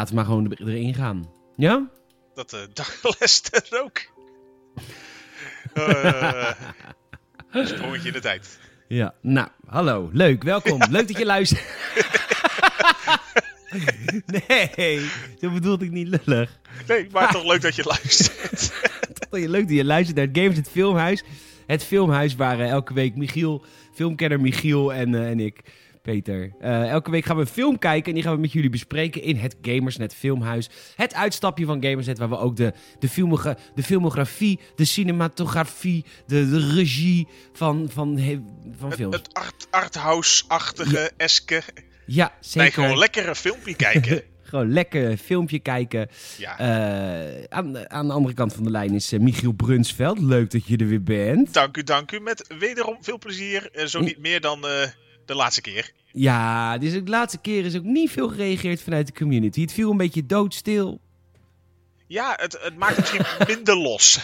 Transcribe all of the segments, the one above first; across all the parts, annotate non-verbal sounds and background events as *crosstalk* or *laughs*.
Laten we maar gewoon er- erin gaan. Ja? Dat *laughs* uh, dacht Lester ook. Eh sprongetje in de tijd. Ja. Nou, hallo. Leuk. Welkom. Leuk dat je *laughs* luistert. *laughs* nee, zo bedoelde ik niet lullig. Nee, maar toch leuk dat je luistert. Toch leuk dat je luistert naar het Games het Filmhuis. Het filmhuis waar eh, elke week Michiel, filmkenner Michiel en, eh, en ik, Peter. eh, elke week gaan we een film kijken en die gaan we met jullie bespreken in het Gamersnet Filmhuis. Het uitstapje van Gamersnet waar we ook de, de, filmogra de filmografie, de cinematografie, de, de regie van, van, van Het, films. het art, arthouse-achtige, eske. ja, zeker. Nee, gewoon lekker een filmpje kijken. *laughs* Gewoon lekker een filmpje kijken. Ja. Eh, aan, aan de andere kant van de lijn is eh, Michiel Brunsveld. Leuk dat je er weer bent. Dank u, dank u. Met wederom veel plezier. Zo niet meer dan de laatste keer. Ja, dus de laatste keer is ook niet veel gereageerd vanuit de community. Het viel een beetje doodstil. Ja, het, het maakt misschien *laughs* minder los.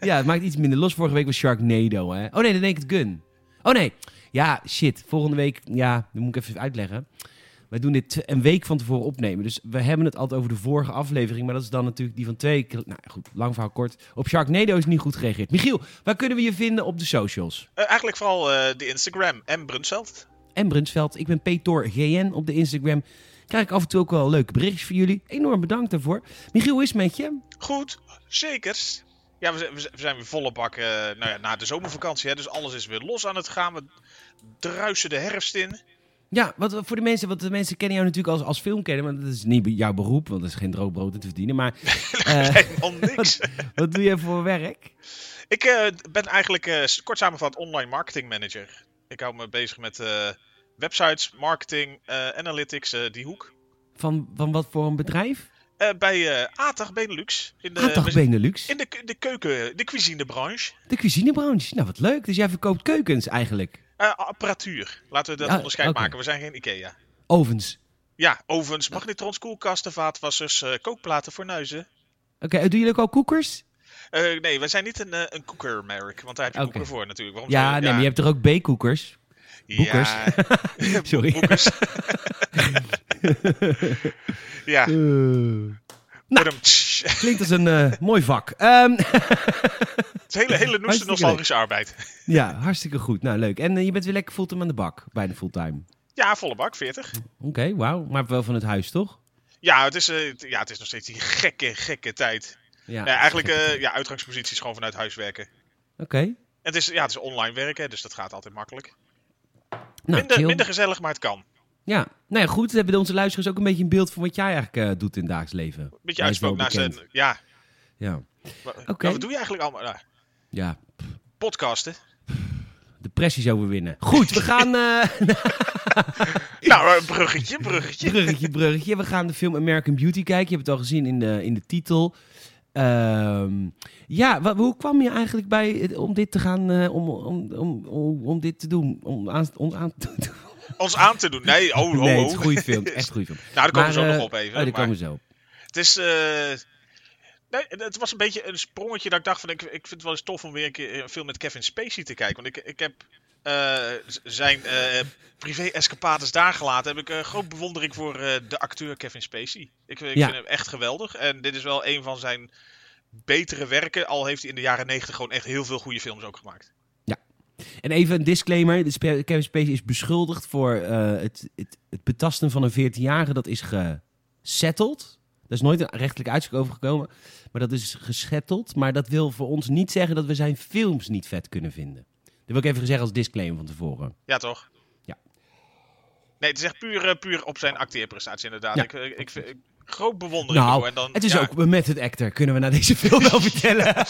Ja, het maakt iets minder los. Vorige week was Sharknado, hè? Oh nee, dan denk ik het Gun. Oh nee. Ja, shit. Volgende week, ja, dat moet ik even uitleggen. Wij doen dit een week van tevoren opnemen. Dus we hebben het altijd over de vorige aflevering. Maar dat is dan natuurlijk die van twee keer. Nou goed, lang verhaal kort. Op Sharknado is niet goed gereageerd. Michiel, waar kunnen we je vinden op de socials? Eh, eigenlijk vooral eh, de Instagram en Brunsveld. En Brunsveld. Ik ben Petor GN op de Instagram. Krijg ik af en toe ook wel leuke berichtjes van jullie. Enorm bedankt daarvoor. Michiel, hoe is het met je? Goed, zekers. Ja, we zijn, we zijn- we zijn weer volle bak eh, nou ja, na de zomervakantie. Hè, dus alles is weer los aan het gaan. We druisen de herfst in. Ja, wat voor de mensen, want de mensen kennen jou natuurlijk als, als filmkenner, maar dat is niet jouw beroep, want dat is geen droog brood te verdienen. Maar *laughs* Helemaal niks. *laughs* wat doe je voor werk? Ik eh, ben eigenlijk kort samengevat online marketing manager. Ik hou me bezig met websites, marketing, eh, analytics, eh, die hoek. Van, van wat voor een bedrijf? Eh, bij eh Atag Benelux. In de, Atag Benelux. in de, de keuken, de cuisinebranche. De cuisinebranche. Nou, wat leuk. Dus jij verkoopt keukens eigenlijk. Apparatuur. Laten we dat Ja, onderscheid maken. We zijn geen Ikea. Ovens. Ja, ovens, magnetrons, koelkasten, vaatwassers, kookplaten, fornuizen. Oké, doen jullie ook al koekers? Nee, we zijn niet een, een koekermerk, want daar heb je Oké. koeker voor natuurlijk. Waarom Ja, je- nee, maar je hebt toch ook B-koekers? Boekers. Ja, *laughs* Sorry. boekers. *laughs* ja, tsch. klinkt als een eh, mooi vak. Ehm, het is *laughs* hele, hele noeste nostalgische arbeid. ja, hartstikke goed. Nou, leuk. En eh, je bent weer lekker fulltime aan de bak. Bijna fulltime. Ja, volle bak, 40. Oké, wauw. Maar wel van het huis, toch? Ja, het is, ja, het is nog steeds die gekke, gekke tijd. Ja. Nee, eigenlijk, ja, uitgangspositie is gewoon vanuit huis werken. Oké. Het is, ja, het is online werken, dus dat gaat altijd makkelijk. Nou, minder, minder gezellig, maar het kan. Ja, nou ja, goed. Dan hebben onze luisteraars ook een beetje een beeld van wat jij eigenlijk eh, doet in het dagelijks leven. Beetje Hij is wel uitspook naast bekend. een. Ja, Ja, Oké. wat doe je eigenlijk allemaal? Nou, ja. podcasten. Depressies overwinnen. Goed, we gaan... eh, *laughs* Nou, eh, bruggetje, bruggetje. *laughs* bruggetje, bruggetje. We gaan de film American Beauty kijken. Je hebt het al gezien in de, in de titel. Ehm, ja, hoe kwam je eigenlijk bij om dit te gaan... eh, om, om, om, om, dit te doen? Om aan, om aan te doen? Ons aan te doen. Nee, oh, oh, nee, het oh. is een goede film. Echt een goede film. *laughs* Nou, daar komen we zo eh, nog op even. Oh, daar komen we zo. Het is. eh, Nee, het was een beetje een sprongetje dat ik dacht van ik, ik vind het wel eens tof om weer een keer een film met Kevin Spacey te kijken. Want ik, ik heb eh, zijn eh privé-escapades daar gelaten. Heb ik eh, groot bewondering voor eh, de acteur Kevin Spacey. Ik, ik Ja. vind hem echt geweldig. En dit is wel een van zijn betere werken. Al heeft hij in de jaren negentig gewoon echt heel veel goede films ook gemaakt. En even een disclaimer. Kevin Spacey is beschuldigd voor eh, het, het, het betasten van een 14-jarige. Dat is gesetteld. Er is nooit een rechtelijke uitspraak over gekomen. Maar dat is gesetteld. Maar dat wil voor ons niet zeggen dat we zijn films niet vet kunnen vinden. Dat wil ik even zeggen als disclaimer van tevoren. Ja, toch? Ja. Nee, het is echt puur, eh, puur op zijn acteerprestatie inderdaad. Ja. Ik, ik, ik, ik- groot bewondering Nou. En dan, Het is ja, ook met het actor. Kunnen we naar deze *laughs* film wel vertellen? *laughs*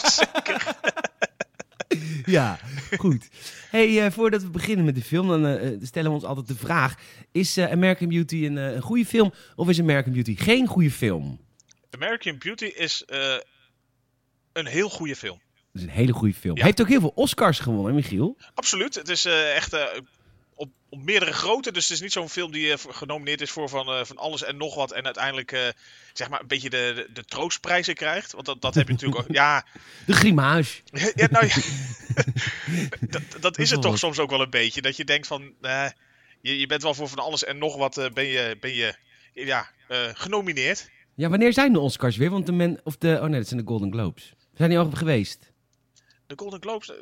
ja, goed. Hey, eh, voordat we beginnen met de film, dan eh, stellen we ons altijd de vraag: is eh, American Beauty een, eh, een goede film of is American Beauty geen goede film? American Beauty is eh, een heel goede film. Is een hele goede film. Ja. Hij heeft ook heel veel Oscars gewonnen, Michiel. Absoluut. Het is eh, echt eh, op, op meerdere grootte. Dus het is niet zo'n film die eh, genomineerd is voor van, van alles en nog wat. En uiteindelijk zeg maar een beetje de, de, de troostprijzen krijgt. Want dat, dat heb je natuurlijk ook. Ja, *laughs* De Grimage. ja nou ja. *laughs* *laughs* dat, dat is het toch Wat? soms ook wel een beetje. Dat je denkt van. je, je bent wel voor van alles en nog wat. ben, je, ben je. Ja, genomineerd. Ja, wanneer zijn de Oscars weer? Want de men, of de, oh nee, dat zijn de Golden Globes. Zijn die al geweest? De Golden Globes, eh,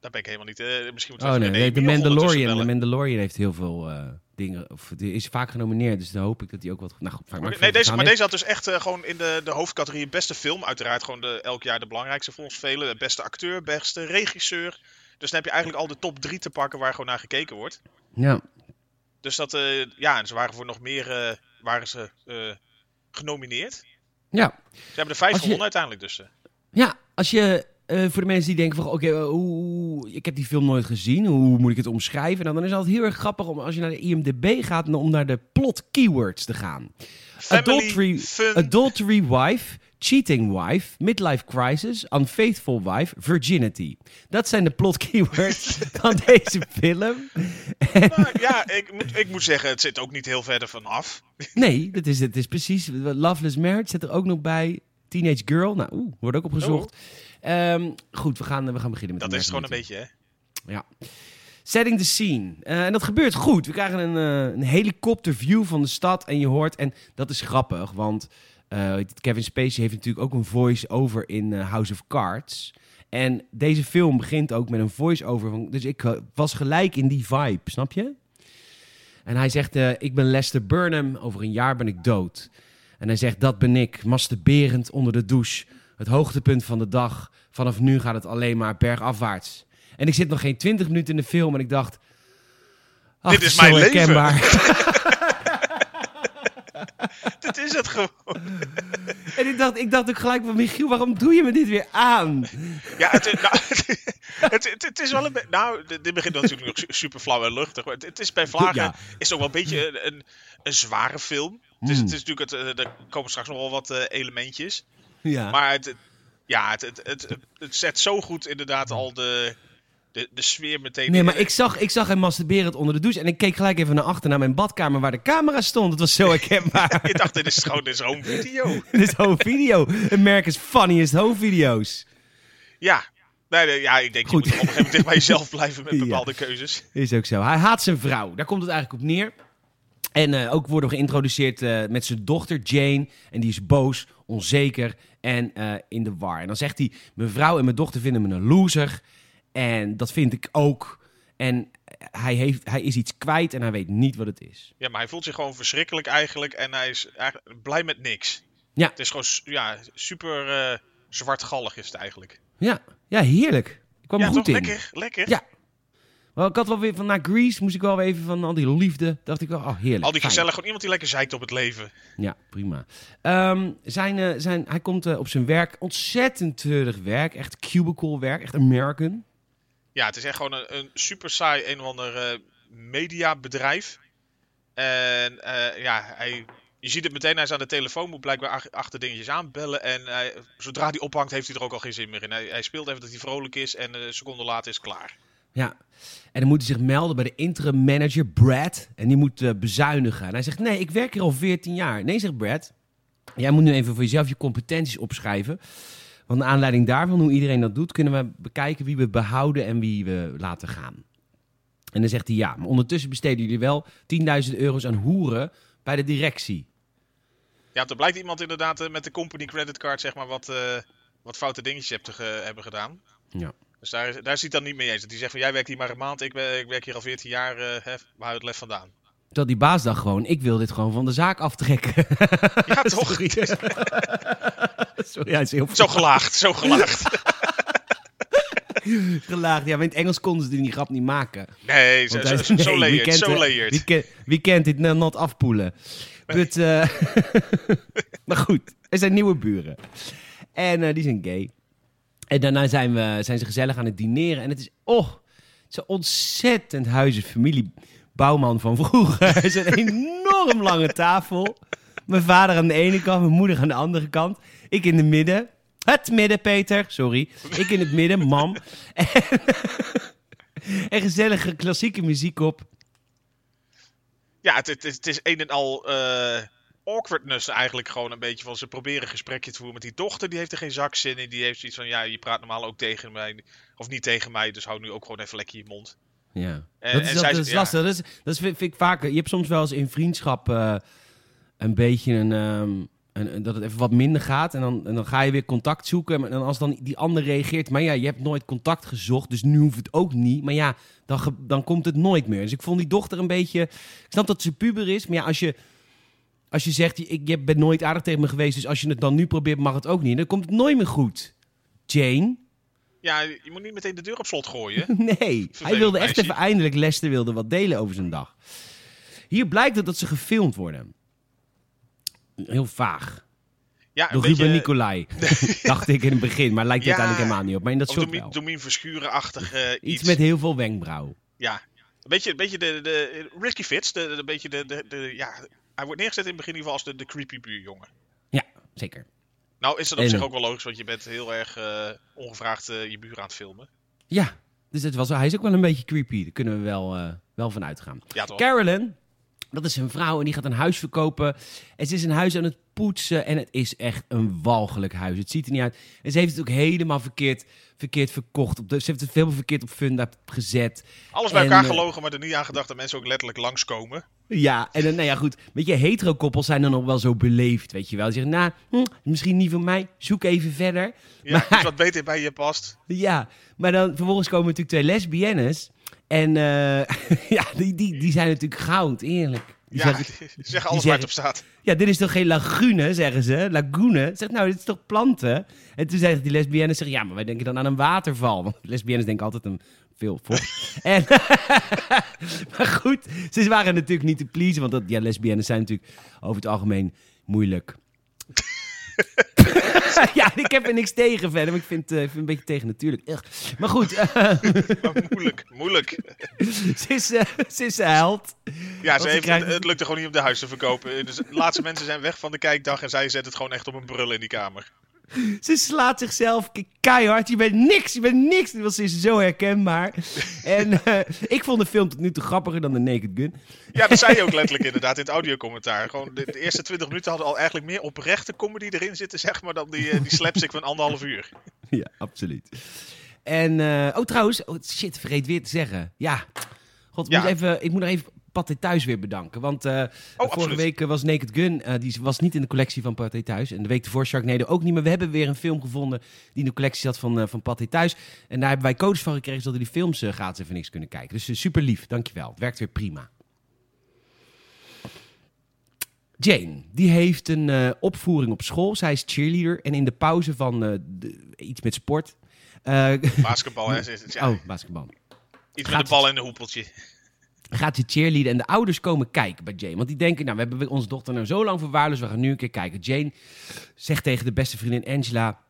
daar ben ik helemaal niet. eh, misschien moeten Oh nee, nee, de Mandalorian. De. Mandalorian heeft heel veel eh, dingen, of die is vaak genomineerd, dus dan hoop ik dat hij ook wat... Nou goed, verder nee, deze, maar deze had dus echt eh, gewoon in de, de hoofdcategorie beste film. Uiteraard gewoon de, elk jaar de belangrijkste volgens velen. De beste acteur, beste regisseur. Dus dan heb je eigenlijk al de top drie te pakken waar gewoon naar gekeken wordt. Ja, Dus dat, eh, ja, en ze waren voor nog meer eh, waren ze, eh, genomineerd. ja. Ze hebben er vijf gewonnen uiteindelijk dus. eh. Ja, als je eh, voor de mensen die denken van oké, eh, ik heb die film nooit gezien, hoe moet ik het omschrijven? Nou, dan is het altijd heel erg grappig om als je naar de IMDb gaat, om naar de plot keywords te gaan. Family, Adultery, fun. adultery wife, cheating wife, midlife crisis, unfaithful wife, virginity. Dat zijn de plot keywords *laughs* van deze film. Nou, ja, ik moet, ik moet zeggen, het zit ook niet heel verder vanaf. Nee, dat is, het is precies. Loveless Marriage zit er ook nog bij. Teenage Girl, nou, oeh, wordt ook opgezocht. Ehm, goed, we gaan, we gaan beginnen met Dat is gewoon een beetje, hè. Ja. Setting the scene. Eh, en dat gebeurt goed. We krijgen een, eh, een helikopterview van de stad. En je hoort, en dat is grappig, want eh, Kevin Spacey heeft natuurlijk ook een voice-over in House of Cards. En deze film begint ook met een voice-over. Van, dus ik was gelijk in die vibe, snap je? En hij zegt, ik ben Lester Burnham, over een jaar ben ik dood. En hij zegt, dat ben ik, masturberend onder de douche. Het hoogtepunt van de dag. Vanaf nu gaat het alleen maar bergafwaarts. En ik zit nog geen 20 minuten in de film en ik dacht... ach, Dit is mijn leven. *laughs* Dit is het gewoon. en ik dacht, ik dacht ook gelijk van Michiel, waarom doe je me dit weer aan? Ja, het, is- nou, *laughs* het, het, het is wel een beetje... Nou, dit begint natuurlijk nog su- super flauw en luchtig. Maar het, is bij Vlagen... Ja. Is het ook wel een beetje een, een, een zware film. Het is, Hmm. het is natuurlijk... Het, eh, er komen straks nog wel wat eh, elementjes. Ja. Maar het, het- ja, het, het, het, het zet zo goed inderdaad al de, de, de sfeer meteen Nee, in. maar ik zag, ik zag hem masturberend onder de douche en ik keek gelijk even naar achter naar mijn badkamer waar de camera stond. Het was zo herkenbaar. *laughs* Je dacht, dit is gewoon, *laughs* dit is home video. Dit is home video. Een merk is funniest home video's. Ja. Nee, nee, ja, ik denk, Goed. je moet op een gegeven moment bij jezelf blijven met *laughs* Ja. bepaalde keuzes. Is ook zo. Hij haat zijn vrouw. Daar komt het eigenlijk op neer. En eh, ook worden we geïntroduceerd eh, met zijn dochter Jane. En die is boos, onzeker en eh, in de war. En dan zegt hij: Mijn vrouw en mijn dochter vinden me een loser. En dat vind ik ook. En hij, heeft, hij is iets kwijt en hij weet niet wat het is. Ja, maar hij voelt zich gewoon verschrikkelijk eigenlijk en hij is eigenlijk blij met niks. Ja. Het is gewoon ja, super eh, zwartgallig is het eigenlijk. Ja, ja heerlijk. Ik kwam ja, goed toch? in. Lekker, lekker. Ja. Wel, ik had wel weer van na Grease moest ik wel even van al die liefde. Dacht ik wel, oh heerlijk. Al die gezellig, gewoon iemand die lekker zeikt op het leven. Ja, prima. Ehm, zijn, eh, zijn, hij komt eh, op zijn werk, ontzettend treurig werk. Echt cubicle werk, echt American. Ja, het is echt gewoon een, een super saai een of ander eh, mediabedrijf. En eh, ja, hij, je ziet het meteen, hij is aan de telefoon, moet blijkbaar ach- achter dingetjes aanbellen. En hij, zodra hij ophangt, heeft hij er ook al geen zin meer in. Hij, hij speelt even dat hij vrolijk is en een seconde later is klaar. Ja. En dan moet hij zich melden bij de interim manager, Brad. En die moet eh, bezuinigen. En hij zegt, nee, ik werk hier al 14 jaar. Nee, zegt Brad. Jij moet nu even voor jezelf je competenties opschrijven. Want naar aanleiding daarvan, hoe iedereen dat doet, kunnen we bekijken wie we behouden en wie we laten gaan. En dan zegt hij, ja, maar ondertussen besteden jullie wel 10.000 euro's aan hoeren bij de directie. Ja, er blijkt iemand inderdaad eh, met de company creditcard zeg maar wat, eh, wat foute dingetjes hebt hebben gedaan. Ja. Dus daar, is- daar het dan niet mee eens. Dat hij zegt van jij werkt hier maar een maand, ik, ik werk hier al 14 jaar, hè, waar het lef vandaan? Terwijl die baas dacht gewoon, ik wil dit gewoon van de zaak aftrekken. *laughs* Ja, toch? *laughs* Sorry. *laughs* Sorry, hij is heel Zo gelaagd, zo gelaagd. gelaagd. Ja, maar in het Engels konden ze die grap niet maken. Nee, zo, hij- zo, nee, zo wie layered, kent, zo layered. Wie, ken- wie kent dit nou not afpoelen? But, eh, maar goed, er zijn nieuwe buren. En eh, die zijn gay. En daarna zijn, we, zijn ze gezellig aan het dineren. En het is, oh, zo'n ontzettend huizen familie Bouwman van vroeger. *laughs* Het is een enorm lange tafel. Mijn vader aan de ene kant, mijn moeder aan de andere kant. Ik in het midden. Het midden, Peter. Sorry. Ik in het midden, mam. En, *laughs* en gezellige klassieke muziek op. Ja, het, het, is- het is een en al eh, awkwardness eigenlijk gewoon een beetje. Van ze proberen een gesprekje te voeren met die dochter. Die heeft er geen zak zin in. Die heeft zoiets van, ja, je praat normaal ook tegen mij. Of niet tegen mij, dus hou nu ook gewoon even lekker je mond. Ja. En- dat is, en dat, zij- dat is ja. lastig. Dat, is, dat is, vind vind ik vaker. Je hebt soms wel eens in vriendschap. eh, een beetje een, ehm, een, een- dat het even wat minder gaat. En dan, en dan ga je weer contact zoeken. En als dan die ander reageert, maar ja, je hebt nooit contact gezocht, dus nu hoeft het ook niet. Maar ja, dan, dan komt het nooit meer. Dus ik vond die dochter een beetje. Ik snap dat ze puber is, maar ja, als je. Als je zegt, ik je bent nooit aardig tegen me geweest, dus als je het dan nu probeert, mag het ook niet. Dan komt het nooit meer goed. Jane? Ja, je moet niet meteen de deur op slot gooien. *laughs* Nee, hij wilde echt meisje. even eindelijk, Lester wilde wat delen over zijn dag. Hier blijkt het dat ze gefilmd worden. Heel vaag. Ja, een Door beetje, Ruben Nicolai. *laughs* Dacht ik in het begin, maar lijkt het Ja. eigenlijk helemaal niet op. Maar in dat shot Domien, wel. Domien Verschuren-achtig eh, iets. Iets met heel veel wenkbrauw. Ja, een beetje, een beetje de, de Risky Fits. De, de, een beetje de, de, de, ja, hij wordt neergezet in het begin in ieder geval als de, de creepy buurjongen. Ja, zeker. Nou is dat op En, zich ook wel logisch, want je bent heel erg eh, ongevraagd eh, je buur aan het filmen. Ja, dus het was, hij is ook wel een beetje creepy. Daar kunnen we wel, eh, wel van uitgaan. Ja toch? Carolyn, dat is een vrouw en die gaat een huis verkopen. En ze is een huis aan het poetsen en het is echt een walgelijk huis. Het ziet er niet uit. En ze heeft het ook helemaal verkeerd, verkeerd verkocht. Op de, ze heeft het veel verkeerd op Funda gezet. Alles bij en, elkaar gelogen, maar er niet aan gedacht dat mensen ook letterlijk langskomen. Ja, en dan, nou ja, goed. Weet je, hetero-koppels zijn dan nog wel zo beleefd, weet je wel. Die zeggen, nou, hm, misschien niet voor mij, zoek even verder. Ja, Maar- iets wat beter bij je past. Ja, maar dan vervolgens komen natuurlijk twee lesbiennes. En eh, *laughs* ja, die, die, die zijn natuurlijk goud, eerlijk. Die Ja, zeggen, *laughs* zeg alles waar het op staat. ja, dit is toch geen lagune, zeggen ze. Lagune. Zeg, nou, dit is toch planten? En toen zeggen die lesbiennes, zeggen, ja, maar wij denken dan aan een waterval. Want lesbiennes denken altijd aan veel vocht. *laughs* en, *laughs* maar goed, ze waren natuurlijk niet te pleasen. Want dat, ja, lesbiennes zijn natuurlijk over het algemeen moeilijk. *laughs* ja, ik heb er niks tegen verder. Maar ik vind, ik vind het een beetje tegen natuurlijk. Ugh. Maar goed, eh, Maar moeilijk, moeilijk. ze, is, eh, ze is held. Ja, ze heeft, krijgen- het lukte gewoon niet om de huis te verkopen. Dus de laatste mensen zijn weg van de kijkdag en zij zet het gewoon echt op een brul in die kamer. *laughs* Ze slaat zichzelf ke- keihard. Je bent niks, je bent niks. Want ze is zo herkenbaar. *laughs* en eh, ik vond de film tot nu toe grappiger dan de Naked Gun. Ja, dat zei je ook *laughs* letterlijk inderdaad in het audiocommentaar. Gewoon de, de eerste 20 minuten hadden al eigenlijk meer oprechte comedy erin zitten, zeg maar, dan die, eh, die slapstick van anderhalf uur. ja, absoluut. En, eh, oh trouwens, oh, shit, vergeet weer te zeggen. Ja, god, ik Ja. moet even, ik moet nog even Pathé Thuis weer bedanken. Want eh, vorige absoluut. week eh, was Naked Gun, eh, die was niet in de collectie van Pathé Thuis. En de week ervoor Sharknado ook niet. Maar we hebben weer een film gevonden die in de collectie zat van, eh van Pathé Thuis. En daar hebben wij codes van gekregen, zodat we die films eh, gratis even niks kunnen kijken. Dus super lief, dankjewel. Het werkt weer prima. Jane, die heeft een opvoering op school. Zij is cheerleader. En in de pauze van de- iets met sport... Basketbal, hè. is het, ja, oh, basketbal. iets met de bal en een hoepeltje. Gaat ze cheerleaden en de ouders komen kijken bij Jane. Want die denken, nou, we hebben onze dochter nou zo lang verwaarloosd, we gaan nu een keer kijken. Jane zegt tegen de beste vriendin Angela,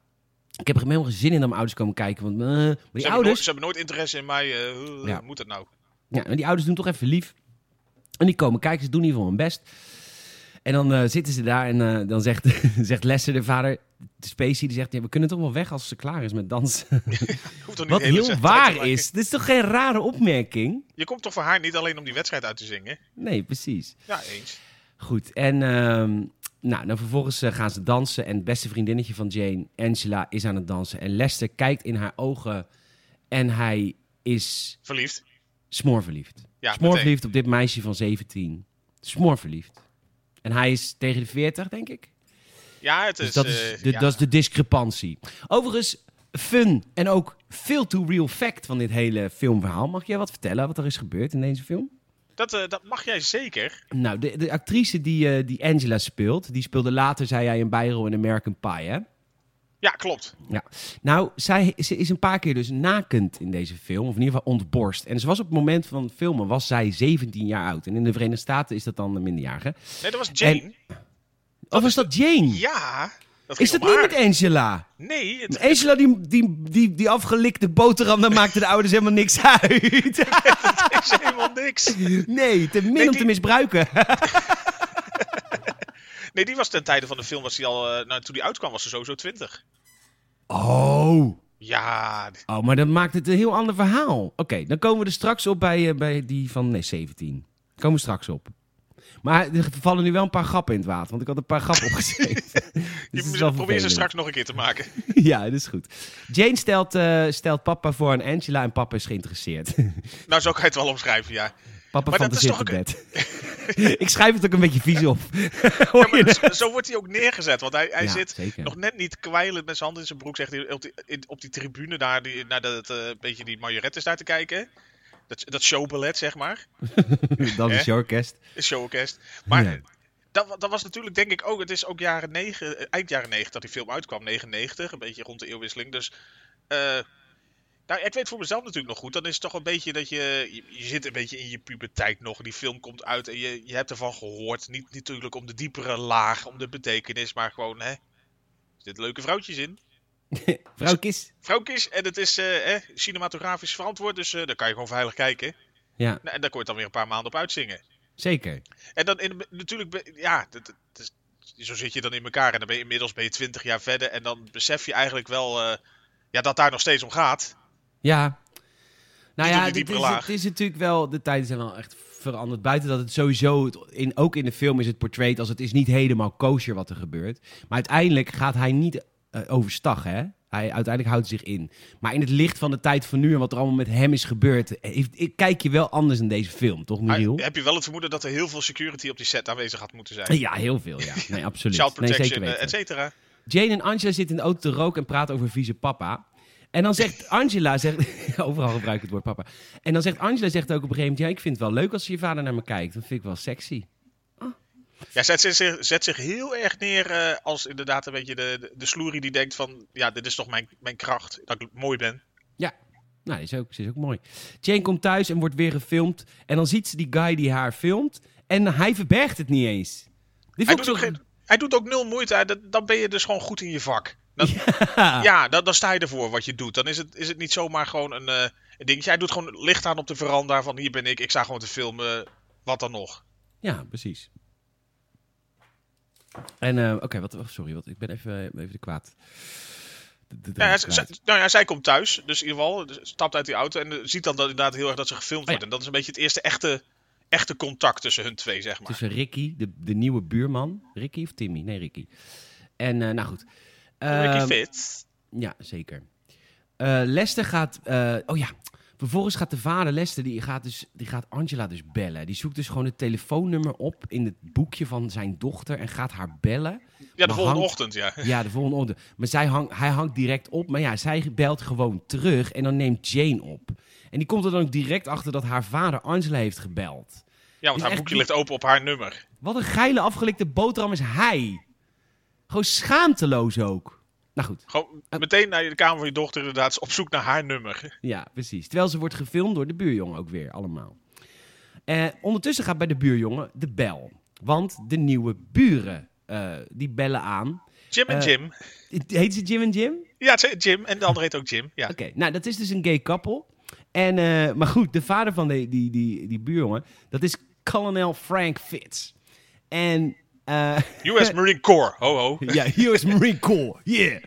ik heb er helemaal geen zin in dat mijn ouders komen kijken. Want, maar die Ze hebben, nooit, ouders, ze hebben nooit interesse in mij. eh, hoe Ja. moet het nou? ja, maar die ouders doen toch even lief. En die komen kijken, ze doen in ieder geval hun best. En dan eh, zitten ze daar en dan zegt, *laughs* zegt Lester, de vader, de Spacey, die zegt, ja, we kunnen toch wel weg als ze klaar is met dansen. *laughs* Wat heel waar is. Dit is toch geen rare opmerking? Je komt toch voor haar niet alleen om die wedstrijd uit te zingen? Nee, precies. Ja, eens. Goed, en ehm, nou, dan vervolgens eh, gaan ze dansen. En het beste vriendinnetje van Jane, Angela, is aan het dansen. En Lester kijkt in haar ogen en hij is Verliefd. smoorverliefd. Ja, smoorverliefd op dit meisje van 17. Smoorverliefd. En hij is tegen de 40, denk ik. Ja, het Dus is... dat, is eh, de, ja. dat is de discrepantie. Overigens, fun en ook veel too real fact van dit hele filmverhaal. Mag jij wat vertellen wat er is gebeurd in deze film? Dat, eh, dat mag jij zeker. Nou, de, de actrice die, eh, die Angela speelt, die speelde later, zei hij, een bijrol in American Pie, hè? Ja, klopt. Nou, zij, ze is een paar keer dus nakend in deze film, of in ieder geval ontborst. En ze was op het moment van filmen, was zij 17 jaar oud. En in de Verenigde Staten is dat dan een minderjarige. Nee, dat was Jane. Of was dat Jane? Ja. Dat is dat niet haar. met Angela? Nee, het, Angela, die, die, die, die afgelikte boterham, daar maakte de ouders helemaal niks uit. *laughs* is helemaal niks. nee, te min Nee, om te misbruiken. *laughs* Nee, die was ten tijde van de film, was die al, eh, nou, toen die uitkwam, was ze sowieso 20. oh. Ja, Oh, maar dat maakt het een heel ander verhaal. Oké, dan komen we er straks op bij, eh, bij die van nee, 17. Komen we straks op. Maar er vallen nu wel een paar grappen in het water, want ik had een paar grappen opgeschreven. *laughs* *laughs* Dus je probeer ze straks nog een keer te maken. *laughs* ja, dat is goed. Jane stelt, eh, stelt papa voor aan Angela en papa is geïnteresseerd. Nou, zo kan je het wel omschrijven, ja. papa Maar fantaseert ook bed. ik schrijf het ook een beetje vies op. Ja, maar zo, zo wordt hij ook neergezet. Want hij, hij Ja, zit zeker. nog net niet kwijlend met zijn handen in zijn broek, zegt hij, op die, in- op die tribune daar, die, naar dat eh, beetje die majorettes daar te kijken. Dat, dat showballet, zeg maar. *laughs* Dan Hè? is je orkest. Een showorkest. Maar Ja. dat, dat was natuurlijk, denk ik ook, het is ook jaren eh, eind jaren 90 dat die film uitkwam, 99, een beetje rond de eeuwwisseling. Dus, eh, nou, ik weet voor mezelf natuurlijk nog goed, dan is het toch een beetje dat je, je, je zit een beetje in je puberteit nog, die film komt uit en je, je hebt ervan gehoord. Niet natuurlijk om de diepere laag, om de betekenis, maar gewoon, hè, er zitten leuke vrouwtjes in. *laughs* Vrouwkis. Vrouwtjes, en het is eh, cinematografisch verantwoord, dus eh daar kan je gewoon veilig kijken. Ja, Nou, en daar kon je dan weer een paar maanden op uitzingen. zeker. En dan in, natuurlijk, ja, dat, dat is- zo zit je dan in elkaar. En dan ben je inmiddels ben je 20 jaar verder. En dan besef je eigenlijk wel eh, ja, dat daar nog steeds om gaat. Ja. Nou ja, dit diepere is, het is natuurlijk wel, de tijden zijn wel echt veranderd. Buiten dat het sowieso, het- in, ook in de film is het portrayed als het is niet helemaal kosher wat er gebeurt. Maar uiteindelijk gaat hij niet overstag, hè. Hij uiteindelijk houdt zich in. Maar in het licht van de tijd van nu en wat er allemaal met hem is gebeurd, heeft, ik, kijk je wel anders in deze film, toch, Michiel? heb je wel het vermoeden dat er heel veel security op die set aanwezig had moeten zijn? Ja, heel veel, ja. *laughs* Nee, absoluut. Child nee, zeker protection, eh, weten. et cetera. Jane en Angela zitten in de auto te roken en praten over vieze papa. En dan zegt *laughs* Angela, zegt, *laughs* overal gebruik ik het woord papa. En dan zegt Angela zegt ook op een gegeven moment, ja, ik vind het wel leuk als je vader naar me kijkt. Dat vind ik wel sexy. Ja, zet, zet, zich- zet zich heel erg neer eh, als inderdaad een beetje de, de, de sloerie die denkt van... Ja, dit is toch mijn, mijn kracht, dat ik mooi ben. Nou, die is ook, ze is ook mooi. Jane komt thuis en wordt weer gefilmd. En dan ziet ze die guy die haar filmt. En hij verbergt het niet eens. Hij doet, ook geen, hij doet ook nul moeite. Dat- Dan ben je dus gewoon goed in je vak. Dan, Ja. Ja, dan, dan sta je ervoor wat je doet. Dan is het, is het niet zomaar gewoon een, eh, een dingetje. Hij doet gewoon licht aan op de veranda van hier ben ik. Ik sta gewoon te filmen. Wat dan nog? Ja, precies. En, eh, oké, wat, oh, sorry, wat, ik ben even, even de kwaad. De, de Ja, draad zij, nou ja, zij komt thuis. Dus in ieder geval dus stapt uit die auto. En eh, ziet dan dat, inderdaad heel erg dat ze gefilmd Oh ja. wordt. En dat is een beetje het eerste echte, echte contact tussen hun twee, zeg maar. Tussen Ricky, de, de nieuwe buurman. Ricky of Timmy? Nee, Ricky. En, eh, nou goed. Ricky Ehm, Fit. Ja, zeker. Lester gaat... oh ja, vervolgens gaat de vader Lester, die gaat, dus, die gaat Angela dus bellen. Die zoekt dus gewoon het telefoonnummer op in het boekje van zijn dochter en gaat haar bellen. Ja, de volgende hangt- ochtend, ja. *laughs* Ja, de volgende ochtend. Maar zij hang, hij hangt direct op. Maar ja, zij belt gewoon terug en dan neemt Jane op. En die komt er dan ook direct achter dat haar vader Angela heeft gebeld. Ja, want haar boekje ligt open op haar nummer. Wat een geile afgelikte boterham is hij. Gewoon schaamteloos ook. Nou goed, Gewoon meteen naar de kamer van je dochter inderdaad. Op zoek naar haar nummer. ja, precies. Terwijl ze wordt gefilmd door de buurjongen ook weer, allemaal. Eh, ondertussen gaat bij de buurjongen de bel. Want de nieuwe buren, eh, die bellen aan. Jim en Eh, Jim. Heet ze Jim en Jim? Ja, Jim. En de andere heet ook Jim. Ja. Oké, nou dat is dus een gay couple. En, eh, maar goed, de vader van die, die, die, die buurjongen, dat is kolonel Frank Fitz. En, eh US *laughs* Marine Corps. Ho ho. ja, US Marine Corps, yeah.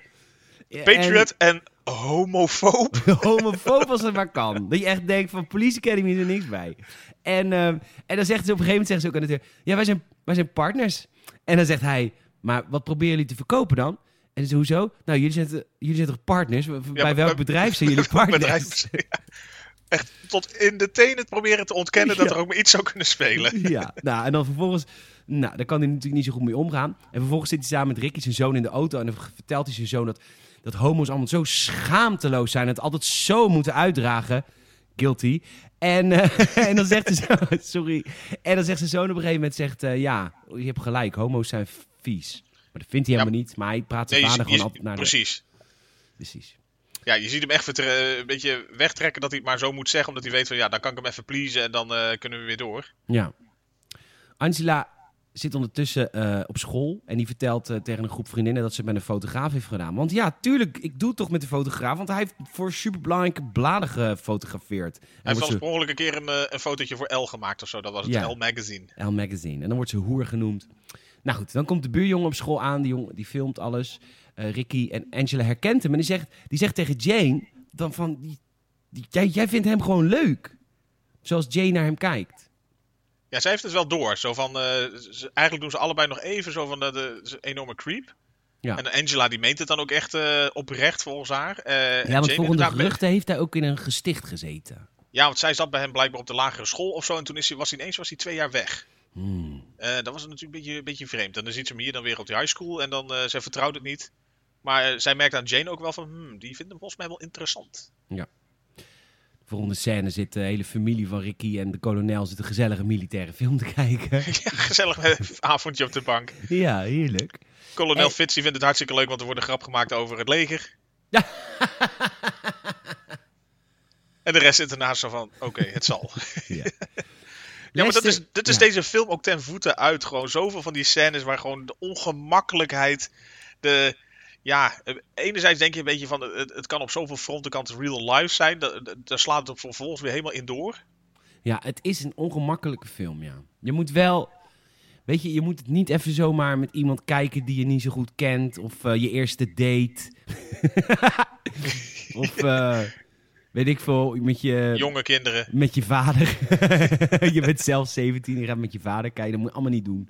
Patriot en homofoob. En *laughs* homofoob als het maar kan. Dat je echt denkt van Police Academy is er niks bij. En, eh, en dan zegt ze op een gegeven moment zeggen ze ook aan de deur, ja, wij zijn, wij zijn partners. En dan zegt hij, maar wat proberen jullie te verkopen dan? En ze hoezo? Nou, jullie zijn, jullie zijn toch partners? bij *laughs* welk bedrijf zijn jullie partners? Bedrijf. Ja. Echt tot in de tenen proberen te ontkennen dat er ook maar iets zou kunnen spelen. Ja, nou, en dan vervolgens... Nou, daar kan hij natuurlijk niet zo goed mee omgaan. En vervolgens zit hij samen met Ricky, zijn zoon, in de auto. En dan vertelt hij zijn zoon dat, dat homo's allemaal zo schaamteloos zijn. Het altijd zo moeten uitdragen. Guilty. En, eh, *laughs* en dan zegt zijn zoon... *laughs* Sorry. En dan zegt zijn zoon op een gegeven moment... Zegt, eh, ja, je hebt gelijk. Homo's zijn vies. Maar dat vindt hij Ja, helemaal niet. Maar hij praat zijn Nee, vader gewoon altijd naar de... precies. Precies. Ja, je ziet hem echt een beetje wegtrekken dat hij het maar zo moet zeggen. Omdat hij weet van ja, dan kan ik hem even pleasen en dan eh, kunnen we weer door. Ja. Angela zit ondertussen eh, op school en die vertelt eh, tegen een groep vriendinnen dat ze het met een fotograaf heeft gedaan. Want ja, tuurlijk, ik doe het toch met de fotograaf, want hij heeft voor superbelangrijke bladen gefotografeerd. En Hij dan heeft oorspronkelijk een keer een, eh, een fotootje voor L gemaakt of zo. Dat was het Ja. L Magazine. L Magazine. En dan wordt ze hoer genoemd. Nou goed, dan komt de buurjongen op school aan, die, jongen, die filmt alles. Ricky en Angela herkent hem en die zegt, die zegt tegen Jane dan van, die, die- jij, jij vindt hem gewoon leuk. Zoals Jane naar hem kijkt. Ja, zij heeft het wel door. Zo van, eh, ze- eigenlijk doen ze allebei nog even zo van de, de, ze- enorme creep. Ja. En Angela die meent het dan ook echt eh, oprecht volgens haar. Eh, Ja, want volgens de geruchten heeft hij ook in een gesticht gezeten. Ja, want zij zat bij hem blijkbaar op de lagere school of zo. En toen is hij, was hij ineens was hij twee jaar weg. Hmm. Eh, dat was natuurlijk een beetje, een beetje vreemd. En dan ziet ze hem hier dan weer op die high school en dan, eh zij vertrouwt het niet. Maar eh, zij merkt aan Jane ook wel van, hmm, die vindt hem volgens mij wel interessant. Volgende scène zit de hele familie van Ricky en de kolonel zit een gezellige militaire film te kijken. *laughs* ja, gezellig avondje op de bank. ja, heerlijk. Kolonel En- Fitz vindt het hartstikke leuk, want er wordt een grap gemaakt over het leger. Ja. En de rest zit ernaast zo van, oké, het zal. *laughs* ja. Ja, maar dat is, dit is ja. deze film ook ten voeten uit. Gewoon zoveel van die scènes waar gewoon de ongemakkelijkheid, de... Ja, eh, enerzijds denk je een beetje van, het, het kan op zoveel fronten kan het real life zijn. Da- da- Daar slaat het op vervolgens weer helemaal in door. Ja, het is een ongemakkelijke film, ja. Je moet wel... Weet je, je moet het niet even zomaar met iemand kijken die je niet zo goed kent. Of eh, je eerste date. *laughs* of, eh, weet ik veel, met je, Jonge kinderen. met je vader. *laughs* je bent zelf 17 en je gaat met je vader kijken. Dat moet je allemaal niet doen.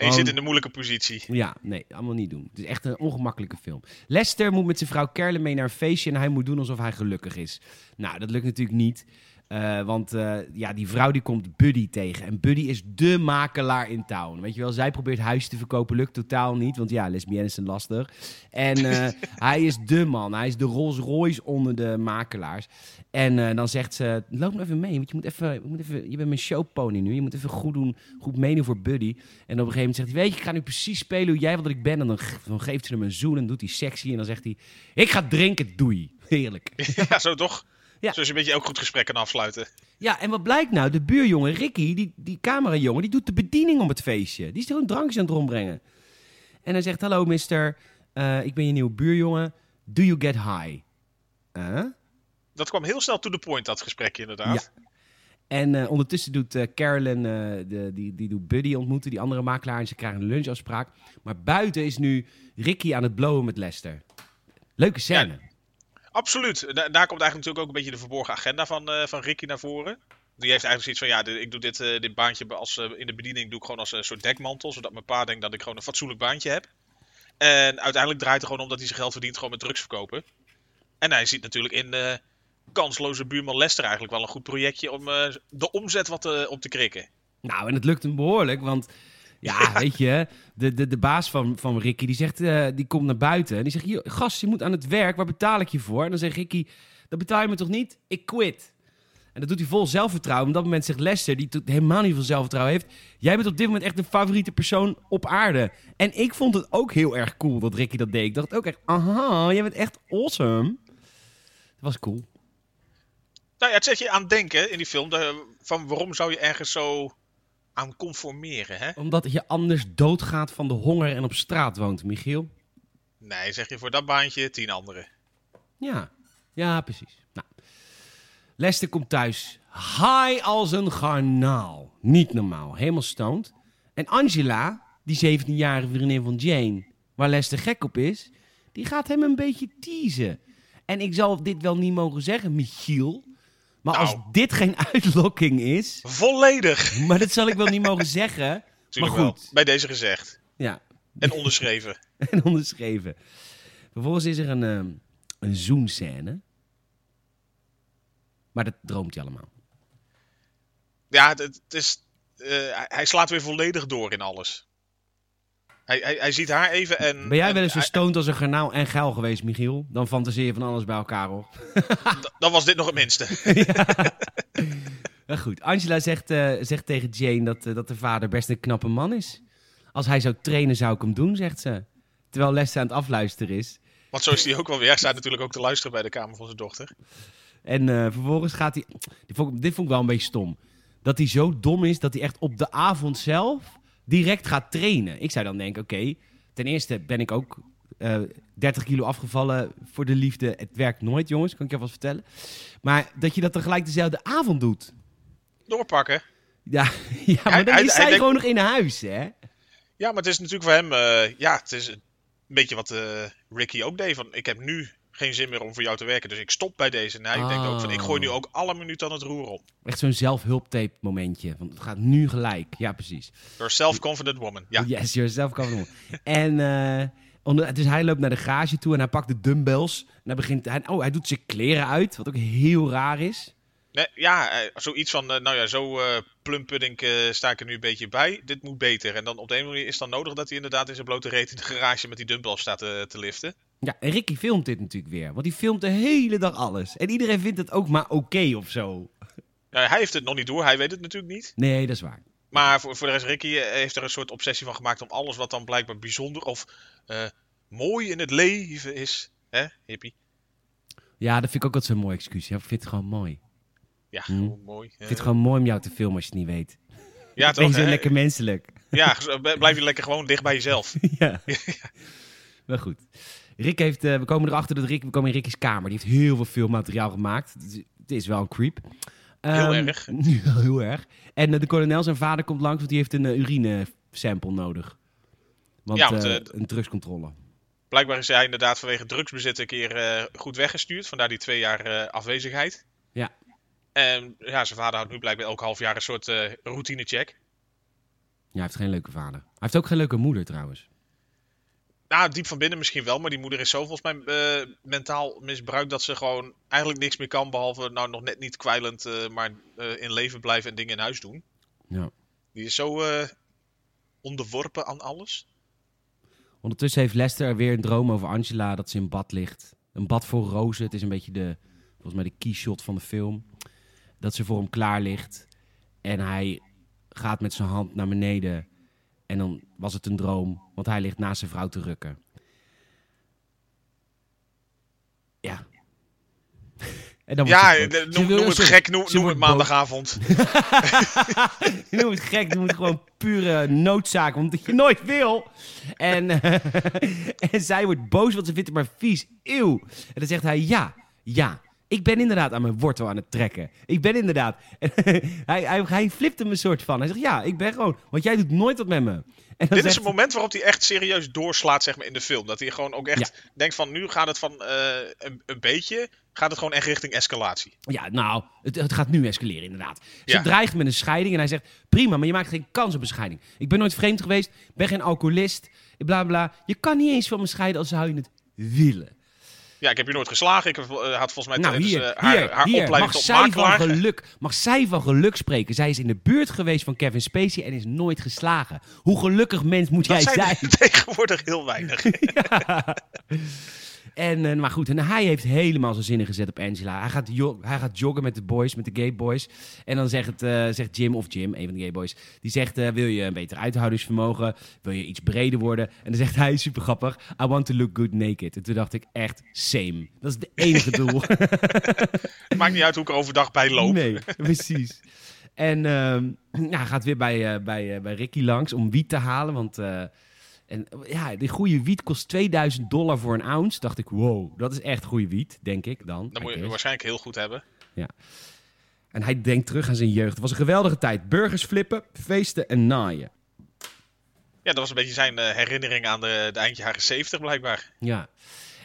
En je zit in een moeilijke positie. Ja, nee, allemaal niet doen. Het is echt een ongemakkelijke film. Lester moet met zijn vrouw Carolyn mee naar een feestje en hij moet doen alsof hij gelukkig is. Nou, dat lukt natuurlijk niet. Eh, want eh, ja, die vrouw die komt Buddy tegen. En Buddy is dé makelaar in town. Weet je wel, zij probeert huis te verkopen, lukt totaal niet. Want ja, lesbiennes zijn lastig. En eh, *laughs* hij is de man. Hij is de Rolls Royce onder de makelaars. En dan zegt ze, loop nou even mee. Want je, moet even, je, moet even, je bent mijn showpony nu. Je moet even goed doen, goed meedoen voor Buddy. En op een gegeven moment zegt hij, weet je, ik ga nu precies spelen hoe jij wil dat ik ben. En dan, dan geeft ze hem een zoen en doet hij sexy. En dan zegt hij, ik ga drinken, doei. *laughs* Heerlijk. ja, zo toch? Ja. Zoals je een beetje elk goed gesprek kan afsluiten. Ja, en wat blijkt nou? De buurjongen Ricky, die, die camerajongen, die doet de bediening op het feestje. Die is gewoon drankjes aan het rondbrengen. En hij zegt, hallo mister, eh, ik ben je nieuwe buurjongen. Do you get high? Huh? Dat kwam heel snel to the point, dat gesprekje inderdaad. En eh, ondertussen doet eh, Carolyn, eh, de, die, die doet Buddy ontmoeten, die andere makelaar. En ze krijgen een lunchafspraak. Maar buiten is nu Ricky aan het blowen met Lester. Leuke scène. Absoluut. Da- daar komt eigenlijk natuurlijk ook een beetje de verborgen agenda van, eh, van Ricky naar voren. Die heeft eigenlijk zoiets van, ja, ik doe dit, eh, dit baantje als, eh, in de bediening doe ik gewoon als een soort dekmantel. Zodat mijn pa denkt dat ik gewoon een fatsoenlijk baantje heb. En uiteindelijk draait het gewoon om dat hij zijn geld verdient gewoon met drugs verkopen. En hij ziet natuurlijk in kansloze buurman Lester eigenlijk wel een goed projectje om de omzet wat op te krikken. Nou, en het lukt hem behoorlijk, want ja, weet je, de, de, de baas van, van Ricky, die, zegt, eh, die komt naar buiten en die zegt, "Joh, gast, je moet aan het werk, waar betaal ik je voor? En dan zegt Ricky, dat betaal je me toch niet? Ik quit. En dat doet hij vol zelfvertrouwen. Op dat moment zegt Lester, die helemaal niet veel zelfvertrouwen heeft, jij bent op dit moment echt de favoriete persoon op aarde. En ik vond het ook heel erg cool dat Ricky dat deed. Ik dacht ook echt, aha, jij bent echt awesome. Dat was cool. Nou ja, het zet je aan denken in die film. Van waarom zou je ergens zo aan conformeren, hè? Omdat je anders doodgaat van de honger en op straat woont, Michiel. Nee, zeg je voor dat baantje tien anderen. Ja, ja, precies. Nou. Lester komt thuis. High als een garnaal. Niet normaal. Helemaal stoned. En Angela, die 17-jarige vriendin van Jane, waar Lester gek op is, die gaat hem een beetje teasen. En ik zal dit wel niet mogen zeggen, Michiel. Maar als Nou. dit geen uitlokking is, Volledig! maar dat zal ik wel niet mogen zeggen. *laughs* Tuurlijk maar goed. wel. Bij deze gezegd. Ja, En onderschreven. *laughs* en onderschreven. Vervolgens is er een, ehm, een zoenscène. Maar dat droomt hij allemaal. Ja, het, het is, eh, hij slaat weer volledig door in alles. Hij, hij, hij ziet haar even en... Ben jij wel eens stoned als een garnaal en geil geweest, Michiel? Dan fantaseer je van alles bij elkaar, hoor. *laughs* Dan was dit nog het minste. *laughs* Ja, goed. Angela zegt, eh, zegt tegen Jane dat, eh, dat de vader best een knappe man is. Als hij zou trainen, zou ik hem doen, zegt ze. Terwijl Lester aan het afluisteren is. Want zo is hij ook wel weer. Hij staat natuurlijk ook te luisteren bij de kamer van zijn dochter. En eh, vervolgens gaat hij... Dit vond, ik- dit vond ik wel een beetje stom. Dat hij zo dom is dat hij echt op de avond zelf direct gaat trainen. Ik zou dan denken, oké, ten eerste ben ik ook eh 30 kilo afgevallen voor de liefde. Het werkt nooit, jongens, kan ik je alvast vertellen. Maar dat je dat tegelijk dezelfde avond doet. Doorpakken. Ja, *laughs* ja maar Hij- dan is hij gewoon nog in huis, hè? Ja, maar het is natuurlijk voor hem... eh, ja, het is een beetje wat eh, Ricky ook deed. Van, ik heb nu geen zin meer om voor jou te werken. Dus ik stop bij deze. En hij denkt ook van, ik gooi nu ook alle minuten aan het roer op. Echt zo'n zelfhulptape momentje. Want het gaat nu gelijk. Ja, precies. You're a self-confident woman. Ja, Yes, yourself kan *laughs* En eh, onder, dus hij loopt naar de garage toe en hij pakt de dumbbells. En hij begint, hij, oh, hij doet zijn kleren uit, wat ook heel raar is. Nee, ja, eh, zoiets van, eh, nou ja, zo eh plumpudding eh, sta ik er nu een beetje bij. Dit moet beter. En dan op de een manier is het dan nodig dat hij inderdaad in zijn blote reet in de garage met die dumbbell staat te, te liften. Ja, en Ricky filmt dit natuurlijk weer. Want die filmt de hele dag alles. En iedereen vindt het ook maar oké of zo. Ja, hij heeft het nog niet door, hij weet het natuurlijk niet. Nee, dat is waar. Maar voor, voor de rest, Ricky heeft er een soort obsessie van gemaakt om alles wat dan blijkbaar bijzonder of mooi in het leven is. Hè, hippie? Ja, dat vind ik ook altijd zo'n mooi excuus. Ja, ik vind het gewoon mooi. Ja, Hm. gewoon mooi. Ik vind het gewoon mooi om jou te filmen als je het niet weet. Ja, Ben je toch? zo hè? lekker menselijk. Ja, zo- blijf je lekker gewoon dicht bij jezelf. *laughs* ja. Wel goed. Rick heeft, eh, we komen erachter dat Rick, we komen in Ricky's kamer. Die heeft heel veel filmmateriaal gemaakt. Het is, wel een creep. Heel Ehm, erg. *laughs* Ja, heel erg. En eh, de kolonel, zijn vader, komt langs, want die heeft een uh, urine-sample nodig. Want, Ja, want, eh, eh, een drugscontrole. Blijkbaar is hij inderdaad vanwege drugsbezit een keer eh, goed weggestuurd. Vandaar die twee jaar eh, afwezigheid. Ja. En ja, zijn vader houdt nu blijkbaar elk half jaar een soort eh routinecheck. Ja, hij heeft geen leuke vader. Hij heeft ook geen leuke moeder trouwens. Nou, diep van binnen misschien wel, maar die moeder is zo volgens mij eh, mentaal misbruikt dat ze gewoon eigenlijk niks meer kan. Behalve nou nog net niet kwijlend, eh, maar in leven blijven en dingen in huis doen. Ja. Die is zo onderworpen aan alles. Ondertussen heeft Lester weer een droom over Angela dat ze in bad ligt. Een bad voor rozen. Het is een beetje de, volgens mij de keyshot van de film. Dat ze voor hem klaar ligt. En hij gaat met zijn hand naar beneden. En dan was het een droom, want hij ligt naast zijn vrouw te rukken. Ja. *laughs* En dan Ja, eh, noem, het gek, noem, het maandagavond. *laughs* *laughs* Noem het gek, noem het gewoon pure noodzaak, omdat je nooit wil. En, eh, en zij wordt boos, want ze vindt het maar vies. Eeuw. En dan zegt hij, ja, ja, ik ben inderdaad aan mijn wortel aan het trekken. Ik ben inderdaad... *laughs* Hij, hij, hij flipt hem een soort van. Hij zegt, ja, ik ben gewoon... Want jij doet nooit wat met me. Dit is zegt- een moment waarop hij echt serieus doorslaat zeg maar, in de film. Dat hij gewoon ook echt denkt van nu gaat het van eh, een, een beetje, gaat het gewoon echt richting escalatie. Ja, nou, het, het gaat nu escaleren inderdaad. Ze Ja. dreigt met een scheiding en hij zegt... Prima, maar je maakt geen kans op een scheiding. Ik ben nooit vreemd geweest, ben geen alcoholist, bla bla. Je kan niet eens van me scheiden als zou je het willen. Ja, ik heb je nooit geslagen. Ik heb, eh, had volgens mij Nou, tijdens, hier, eh, haar, hier, haar hier. opleiding Mag tot zij, van geluk, mag zij van geluk spreken? Zij is in de buurt geweest van Kevin Spacey en is nooit geslagen. Hoe gelukkig mens moet Dat jij zijn zijn? *laughs* tegenwoordig heel weinig. *laughs* *laughs* En, eh, maar goed, en hij heeft helemaal zijn zinnen gezet op Angela. Hij gaat, hij gaat joggen met de boys, met de gay boys. En dan zegt, het, eh, zegt Jim, of Jim, een van de gay boys... die zegt, eh, wil je een beter uithoudingsvermogen? Wil je iets breder worden? En dan zegt hij, super grappig... I want to look good naked. En toen dacht ik, echt, same. Dat is het enige doel. *laughs* *laughs* Maakt niet uit hoe ik er overdag bij loop. Nee, precies. En ja, hij gaat weer bij, bij, bij Ricky langs om wiet te halen. Want en, ja, die goede wiet kost 2000 dollar voor een ounce. Dacht ik, wow, dat is echt goede wiet, denk ik dan. Dat I moet je waarschijnlijk heel goed hebben. En hij denkt terug aan zijn jeugd. Het was een geweldige tijd. Burgers flippen, feesten en naaien. Ja, dat was een beetje zijn eh, herinnering aan de, de eind jaren 70 blijkbaar. Ja.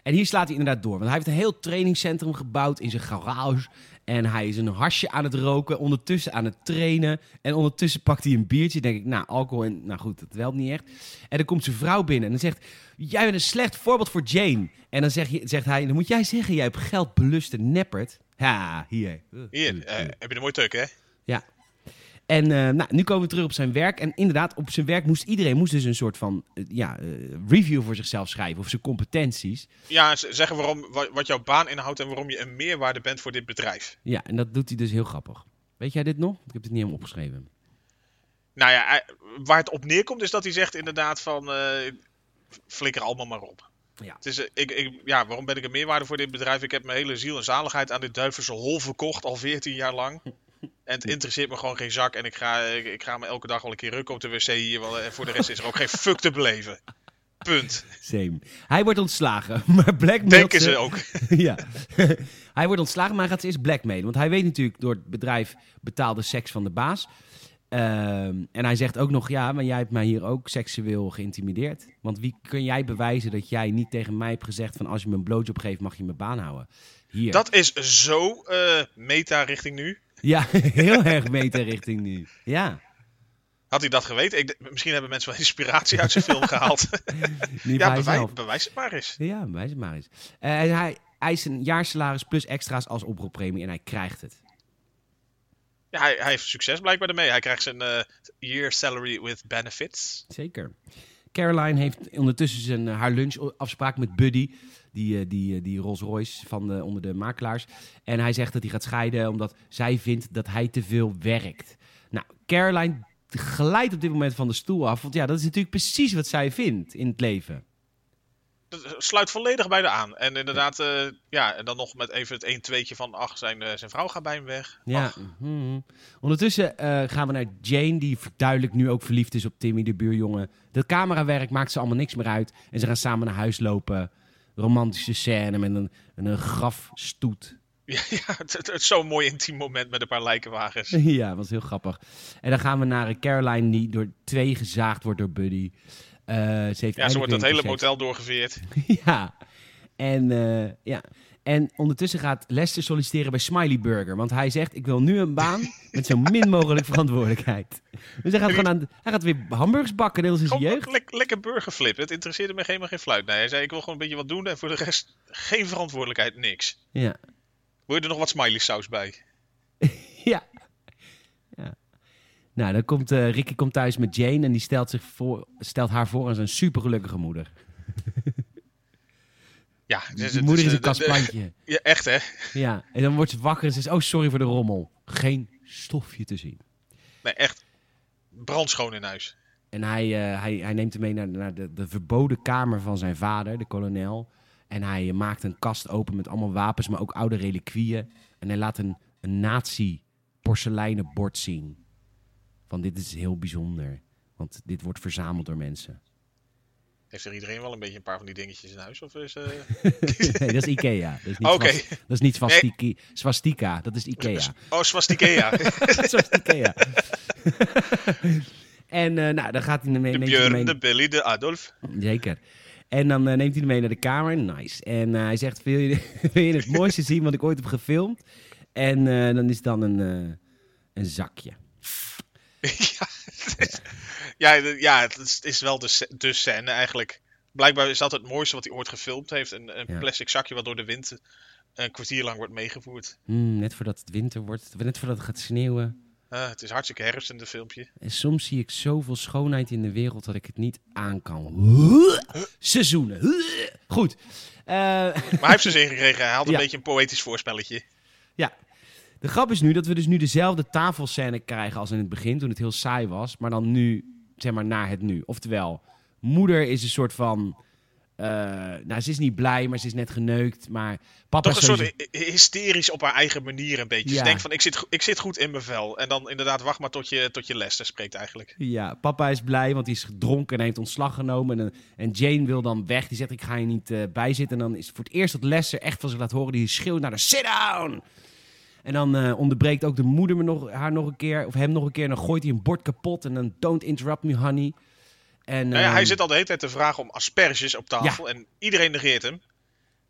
En hier slaat hij inderdaad door. Want hij heeft een heel trainingscentrum gebouwd in zijn garage. En hij is een hasje aan het roken. Ondertussen aan het trainen. En ondertussen pakt hij een biertje. denk ik, nou, alcohol en... Nou goed, dat helpt niet echt. En dan komt zijn vrouw binnen. En dan zegt... Jij bent een slecht voorbeeld voor Jane. En dan zeg je, zegt hij... Dan moet jij zeggen, jij hebt geld beluste neppert. Ja, hier. Hier, eh, heb je een mooi tuk, hè? Ja. En eh, nou, nu komen we terug op zijn werk. En inderdaad, op zijn werk moest iedereen moest dus een soort van eh, ja, eh, review voor zichzelf schrijven. Of zijn competenties. Ja, zeggen waarom, wa- wat jouw baan inhoudt en waarom je een meerwaarde bent voor dit bedrijf. Ja, en dat doet hij dus heel grappig. Weet jij dit nog? Ik heb het niet helemaal opgeschreven. Nou ja, waar het op neerkomt is dat hij zegt inderdaad van... flikker allemaal maar op. Ja. Het is, ik, ik, ja, waarom ben ik een meerwaarde voor dit bedrijf? Ik heb mijn hele ziel en zaligheid aan dit duiverse hol verkocht al 14 jaar lang. En het interesseert me gewoon geen zak. En ik ga, ik, ik ga me elke dag wel een keer rukken op de wc hier. Want eh, voor de rest is er ook geen fuck te beleven. Punt. Same. Hij wordt ontslagen, *laughs* maar blackmailt Denken ze ook. *laughs* ja. *laughs* hij wordt ontslagen, maar hij gaat ze eerst blackmailen. Want hij weet natuurlijk door het bedrijf betaalde seks van de baas. Ehm, en hij zegt ook nog, ja, maar jij hebt mij hier ook seksueel geïntimideerd. Want wie kun jij bewijzen dat jij niet tegen mij hebt gezegd van als je me een blowjob geeft mag je mijn baan houden? Hier. Dat is zo eh, meta richting nu. Ja, *laughs* heel erg meta richting nu. Ja, Had hij dat geweten? Ik, misschien hebben mensen wel inspiratie uit zijn film *laughs* gehaald. niet ja, bij bewijs, het maar eens. Ja, bewijs het maar eens. Eh, en hij eist een jaarsalaris plus extra's als oproeppremie en hij krijgt het. Ja, hij, hij heeft succes blijkbaar ermee. Hij krijgt zijn eh, year salary with benefits. Zeker. Caroline heeft ondertussen zijn, eh, haar lunchafspraak met Buddy. Die, eh, die, eh, die Rolls Royce van de, onder de makelaars. En hij zegt dat hij gaat scheiden omdat zij vindt dat hij te veel werkt. Nou, Caroline glijdt op dit moment van de stoel af. Want ja, dat is natuurlijk precies wat zij vindt in het leven. Sluit volledig bij de aan. En inderdaad, eh, ja, en dan nog met even het 1 tweetje van, ach, zijn, eh, zijn vrouw gaat bij hem weg. Ja. Mhm. Ondertussen eh, gaan we naar Jane, die duidelijk nu ook verliefd is op Timmy, de buurjongen. Dat camerawerk maakt ze allemaal niks meer uit. En ze gaan samen naar huis lopen. Romantische scène met een, een grafstoet. ja, *laughs* ja, het, het, zo'n mooi intiem moment met een paar lijkenwagens. *laughs* ja, dat was heel grappig. En dan gaan we naar Caroline, die door twee gezaagd wordt door Buddy. Eh, ze heeft Ja, eindelijk wordt dat hele motel doorgeveerd. *laughs* ja. En, eh, ja. En ondertussen gaat Lester solliciteren bij Smiley Burger. Want hij zegt, ik wil nu een baan *laughs* met zo min mogelijk verantwoordelijkheid. Dus hij gaat, gewoon aan, hij gaat weer hamburgers bakken, net als in zijn jeugd. lek- lekker burgerflip. Het interesseerde me helemaal geen fluit. Nee, hij zei, ik wil gewoon een beetje wat doen en voor de rest geen verantwoordelijkheid, niks. Ja. Wil je er nog wat smiley saus bij? ja. ja. Nou, dan komt eh, Ricky komt thuis met Jane en die stelt, zich voor, stelt haar voor aan zijn supergelukkige moeder. *laughs* Ja, Die het moeder is een kastplantje. *laughs* Ja, echt hè? Ja, en dan wordt ze wakker en ze zegt, oh sorry voor de rommel. Geen stofje te zien. Nee, echt. Brandschoon in huis. En hij, eh, hij, hij neemt hem mee naar, naar de, de verboden kamer van zijn vader, de kolonel. En hij eh, maakt een kast open met allemaal wapens, maar ook oude reliquieën. En hij laat een, een nazi porseleinen bord zien. Van dit is heel bijzonder, want dit wordt verzameld door mensen. Heeft er iedereen wel een beetje een paar van die dingetjes in huis? Of is, eh, *laughs* nee, dat is Ikea. Dat is niet, dat is niet swastiki- swastika, dat is Ikea. Oh, swastikea. Zo is Ikea. en eh, nou, dan gaat hij ermee de mee- Björn, de Billy, de Adolf. Zeker. En dan eh, neemt hij hem mee naar de kamer. Nice. En hij zegt, wil je, *laughs* wil je het mooiste zien wat ik ooit heb gefilmd? En dan is het dan een, een zakje. *laughs* ja, het is, ja, de- ja, het is, het is wel de, sc- de scène eigenlijk. Blijkbaar is dat het mooiste wat hij ooit gefilmd heeft. Een, een Ja. plastic zakje wat door de wind een kwartier lang wordt meegevoerd. Hmm, net voordat het winter wordt. Net voordat het gaat sneeuwen. Eh, het is hartstikke herfst in het filmpje. En soms zie ik zoveel schoonheid in de wereld dat ik het niet aan kan. Seizoenen. Goed. Eh, Maar hij heeft ze zin gekregen. Hij had een *laughs* Ja. beetje een poëtisch voorspelletje. Ja. De grap is nu dat we dus nu dezelfde tafelscène krijgen als in het begin, toen het heel saai was. Maar dan nu, zeg maar, naar het nu. Oftewel, moeder is een soort van... eh, nou, ze is niet blij, maar ze is net geneukt. Maar papa Toch is een sowieso- soort hy- hysterisch op haar eigen manier een beetje. Ja. Ze denkt van, ik zit, ik zit goed in mijn vel. En dan inderdaad, wacht maar tot je, tot je Lester spreekt eigenlijk. Ja, papa is blij, want hij is gedronken en heeft ontslag genomen. En, en Jane wil dan weg. Die zegt, ik ga je niet eh bijzitten. En dan is het voor het eerst dat Lester echt van zich laat horen. Die schreeuwt naar de sit down! En dan eh, onderbreekt ook de moeder me nog, haar nog een keer, of hem nog een keer. En dan gooit hij een bord kapot. En dan, don't interrupt me, honey. En, Nou ja, hij ehm, zit al de hele tijd te vragen om asperges op tafel. En iedereen negeert hem.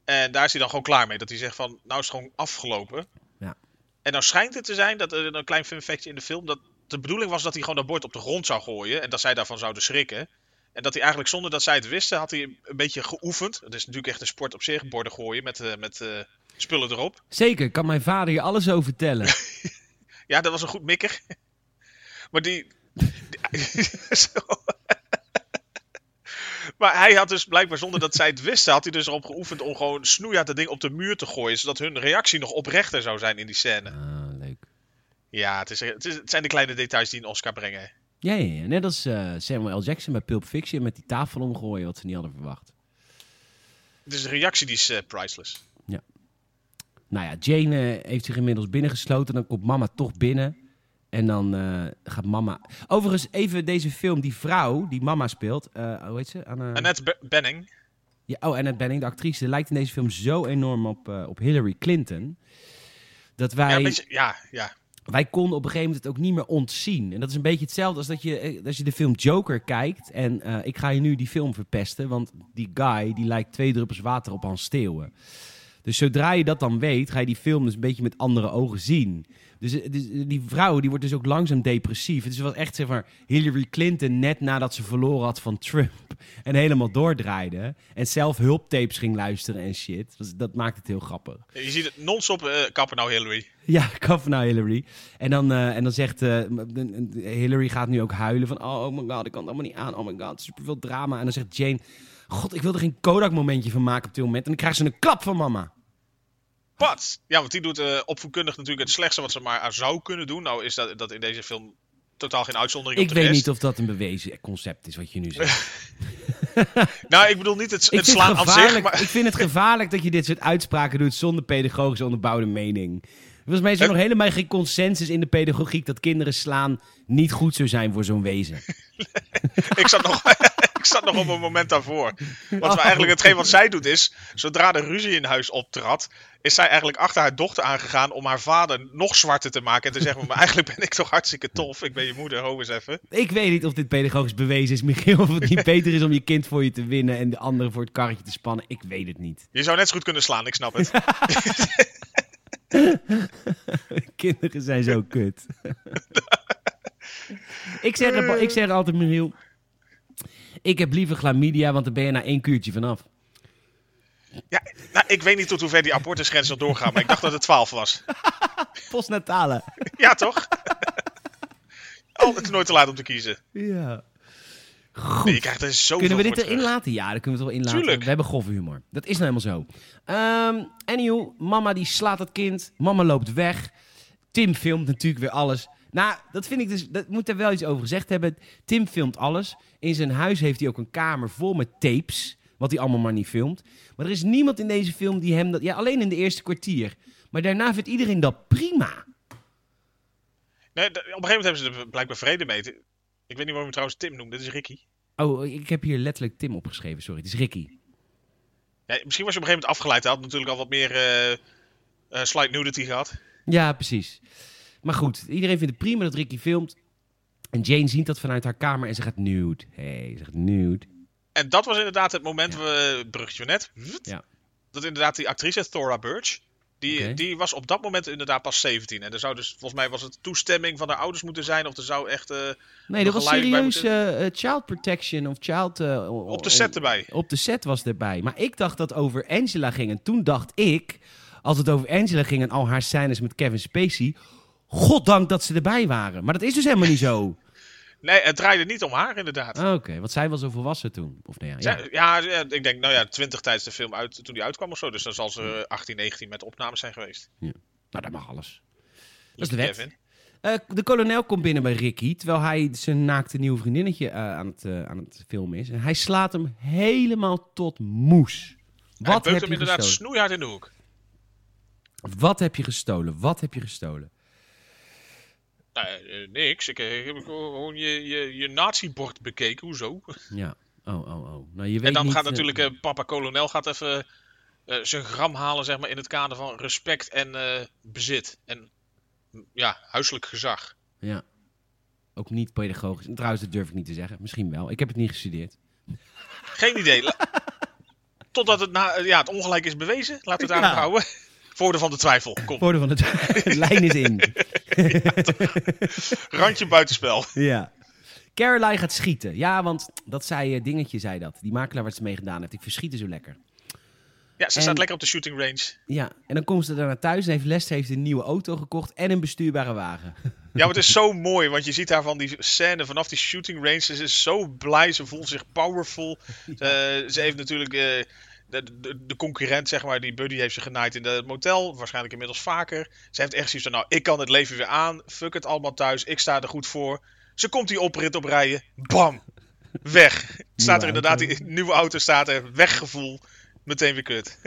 En daar is hij dan gewoon klaar mee. Dat hij zegt van, nou is het gewoon afgelopen. Ja. En nou schijnt het te zijn, dat er een klein fun factje in de film, dat de bedoeling was dat hij gewoon dat bord op de grond zou gooien. En dat zij daarvan zouden schrikken. En dat hij eigenlijk zonder dat zij het wisten, had hij een beetje geoefend. Het is natuurlijk echt een sport op zich, borden gooien met, eh, met eh, spullen erop. Zeker, kan mijn vader je alles over vertellen. *laughs* Ja, dat was een goed mikker. *laughs* Maar die. *laughs* maar hij had dus blijkbaar zonder dat zij het wisten, had hij dus erop geoefend om gewoon snoeihard dat ding op de muur te gooien. Zodat hun reactie nog oprechter zou zijn in die scène. ah, leuk. Ja, het, is, het, is, het zijn de kleine details die een Oscar brengen. Ja, ja, ja. net als eh, Samuel L. Jackson bij Pulp Fiction met die tafel omgooien, wat ze niet hadden verwacht. Het is een reactie die is eh, priceless. Nou ja, Jane eh, heeft zich inmiddels binnengesloten. Dan komt mama toch binnen. En dan gaat mama... Overigens, even deze film. Die vrouw die mama speelt. hoe heet ze? Anna... Annette Be- Benning. Ja, oh, Annette Bening, de actrice. lijkt in deze film zo enorm op, op Hillary Clinton. Dat wij... Ja, beetje, ja, ja. Wij konden op een gegeven moment het ook niet meer ontzien. En dat is een beetje hetzelfde als dat je, eh, als je de film Joker kijkt. En eh, ik ga je nu die film verpesten, want die guy die lijkt twee druppels water op Hans Steeuwen. Dus zodra je dat dan weet, ga je die film dus een beetje met andere ogen zien. Dus, eh, dus die vrouw die wordt dus ook langzaam depressief. Het is wel echt zeg maar Hillary Clinton net nadat ze verloren had van Trump. *laughs* En helemaal doordraaide. En zelf hulptapes ging luisteren en shit. Dus dat maakt het heel grappig. Je ziet het non-stop eh, kappen nou Hillary. *laughs* Ja, Kavanaugh Hillary. En dan, eh, en dan zegt eh, Hillary gaat nu ook huilen van... Oh, oh my god, ik kan het allemaal niet aan. Oh my god, superveel drama. En dan zegt Jane... God, ik wil er geen Kodak-momentje van maken op dit moment. En dan krijgt ze een klap van mama. Pat! Ja, want die doet eh, opvoedkundig natuurlijk het slechtste wat ze maar zou kunnen doen. Nou is dat, dat in deze film totaal geen uitzondering Ik op de weet rest. niet of dat een bewezen concept is wat je nu zegt. *laughs* Nou, ik bedoel niet het, het slaan aan zich, maar... ik vind het gevaarlijk dat je dit soort uitspraken doet zonder pedagogisch onderbouwde mening. Volgens mij is er nog helemaal geen consensus in de pedagogiek dat kinderen slaan niet goed zou zijn voor zo'n wezen. *laughs* ik, zat nog, *laughs* ik zat nog op een moment daarvoor. Want Oh. eigenlijk hetgeen wat zij doet is, zodra de ruzie in huis optrad, is zij eigenlijk achter haar dochter aangegaan om haar vader nog zwarter te maken. En te zeggen, maar *laughs* eigenlijk ben ik toch hartstikke tof. Ik ben je moeder, ho eens even. Ik weet niet of dit pedagogisch bewezen is, Michiel. Of het niet beter is om je kind voor je te winnen en de andere voor het karretje te spannen. Ik weet het niet. Je zou net zo goed kunnen slaan, ik snap het. *laughs* Kinderen zijn zo kut. *laughs* ik, zeg, ik zeg altijd, Michiel. Ik heb liever chlamydia, want dan ben je na één kuurtje vanaf. Ja, nou, ik weet niet tot hoever die abortusgrens nog doorgaan, maar ik dacht dat het 12 was. *laughs* Postnatale. Ja, toch? Oh, het is nooit te laat om te kiezen. Ja. Nee, je er zoveel Kunnen we dit erin laten? Ja, dat kunnen we het wel inlaten. Tuurlijk. We hebben grove humor. Dat is nou helemaal zo. Anyhow, mama die slaat het kind. Mama loopt weg. Tim filmt natuurlijk weer alles. Nou, dat vind ik dus... Dat moet er wel iets over gezegd hebben. Tim filmt alles. In zijn huis heeft hij ook een kamer vol met tapes. Wat hij allemaal maar niet filmt. Maar er is niemand in deze film die hem dat... Ja, alleen in de eerste kwartier. Maar daarna vindt iedereen dat prima. Nee, op een gegeven moment hebben ze er blijkbaar vrede mee. Ik weet niet waarom je trouwens Tim noemt. Dit is Ricky. Oh, ik heb hier letterlijk Tim opgeschreven. Sorry, het is Ricky. Ja, misschien was je op een gegeven moment afgeleid. Hij had natuurlijk al wat meer eh eh, slide nudity gehad. Ja, precies. Maar goed, iedereen vindt het prima dat Ricky filmt. En Jane ziet dat vanuit haar kamer en ze gaat nude. hey, ze gaat nude. En dat was inderdaad het moment, we, bruggetje net. Ja. Dat inderdaad die actrice, Thora Birch, die, die was op dat moment inderdaad pas 17. En er zou dus, volgens mij was het toestemming van haar ouders moeten zijn. Of er zou echt eh, Nee, dat was serieus eh, eh, child protection of child... op de set erbij. Op de set was erbij. Maar ik dacht dat over Angela ging. En toen dacht ik, als het over Angela ging en al haar scènes met Kevin Spacey... Goddank dat ze erbij waren. Maar dat is dus helemaal niet zo. Nee, het draaide niet om haar inderdaad. Ah, Oké, want zij was zo volwassen toen. Of nee, ja. Zij- Ja, ja, ik denk, nou ja, 20 tijdens de film uit, toen die uitkwam of zo. Dus dan zal ze 18, 19 met opnames zijn geweest. Nou, dat mag alles. Dat is de wet. Kevin. Eh, de kolonel komt binnen bij Ricky, terwijl hij zijn naakte nieuwe vriendinnetje eh, aan, het, eh, aan het filmen is. En hij slaat hem helemaal tot moes. Hij Wat beukt heb hem je inderdaad gestolen? snoeihard in de hoek. Wat heb je gestolen? Wat heb je gestolen? Nou, eh, niks. Ik, eh, ik heb gewoon je, je, je nazi-bord bekeken. Hoezo? Ja. Oh, oh, oh. Nou, je weet En dan niet, gaat eh, natuurlijk eh, papa kolonel gaat even eh, zijn gram halen, zeg maar, in het kader van respect en eh, bezit. En ja, huiselijk gezag. Ja. Ook niet pedagogisch. En Trouwens, dat durf ik niet te zeggen. Misschien wel. Ik heb het niet gestudeerd. Geen idee. *laughs* Totdat het, na, eh, ja, het ongelijk is bewezen. Laten we het Ja. daarop houden. Voordeel van de twijfel. Kom, Voordeel van het *laughs* lijn is in. *laughs* *laughs* randje buitenspel. Ja. Caroline gaat schieten. Ja, want dat zei eh, Dingetje, zei dat. Die makelaar waar ze mee gedaan heeft. Ik verschieten zo lekker. Ja, ze En- staat lekker op de shooting range. Ja, en dan komt ze daarna thuis en heeft Lester heeft een nieuwe auto gekocht en een bestuurbare wagen. Ja, maar het is zo *laughs* mooi, want je ziet daar van die scène vanaf die shooting range. Ze is zo blij, ze voelt zich powerful. *laughs* Eh, ze heeft natuurlijk eh, de, de, de concurrent, zeg maar, die Buddy heeft ze genaaid in het motel. Waarschijnlijk inmiddels vaker. Ze heeft echt zoiets van, nou, ik kan het leven weer aan. Fuck het allemaal thuis, ik sta er goed voor. Ze komt die oprit oprijden. Bam! Weg. Staat er inderdaad, die nieuwe auto staat er. Weggevoel. Meteen weer kut.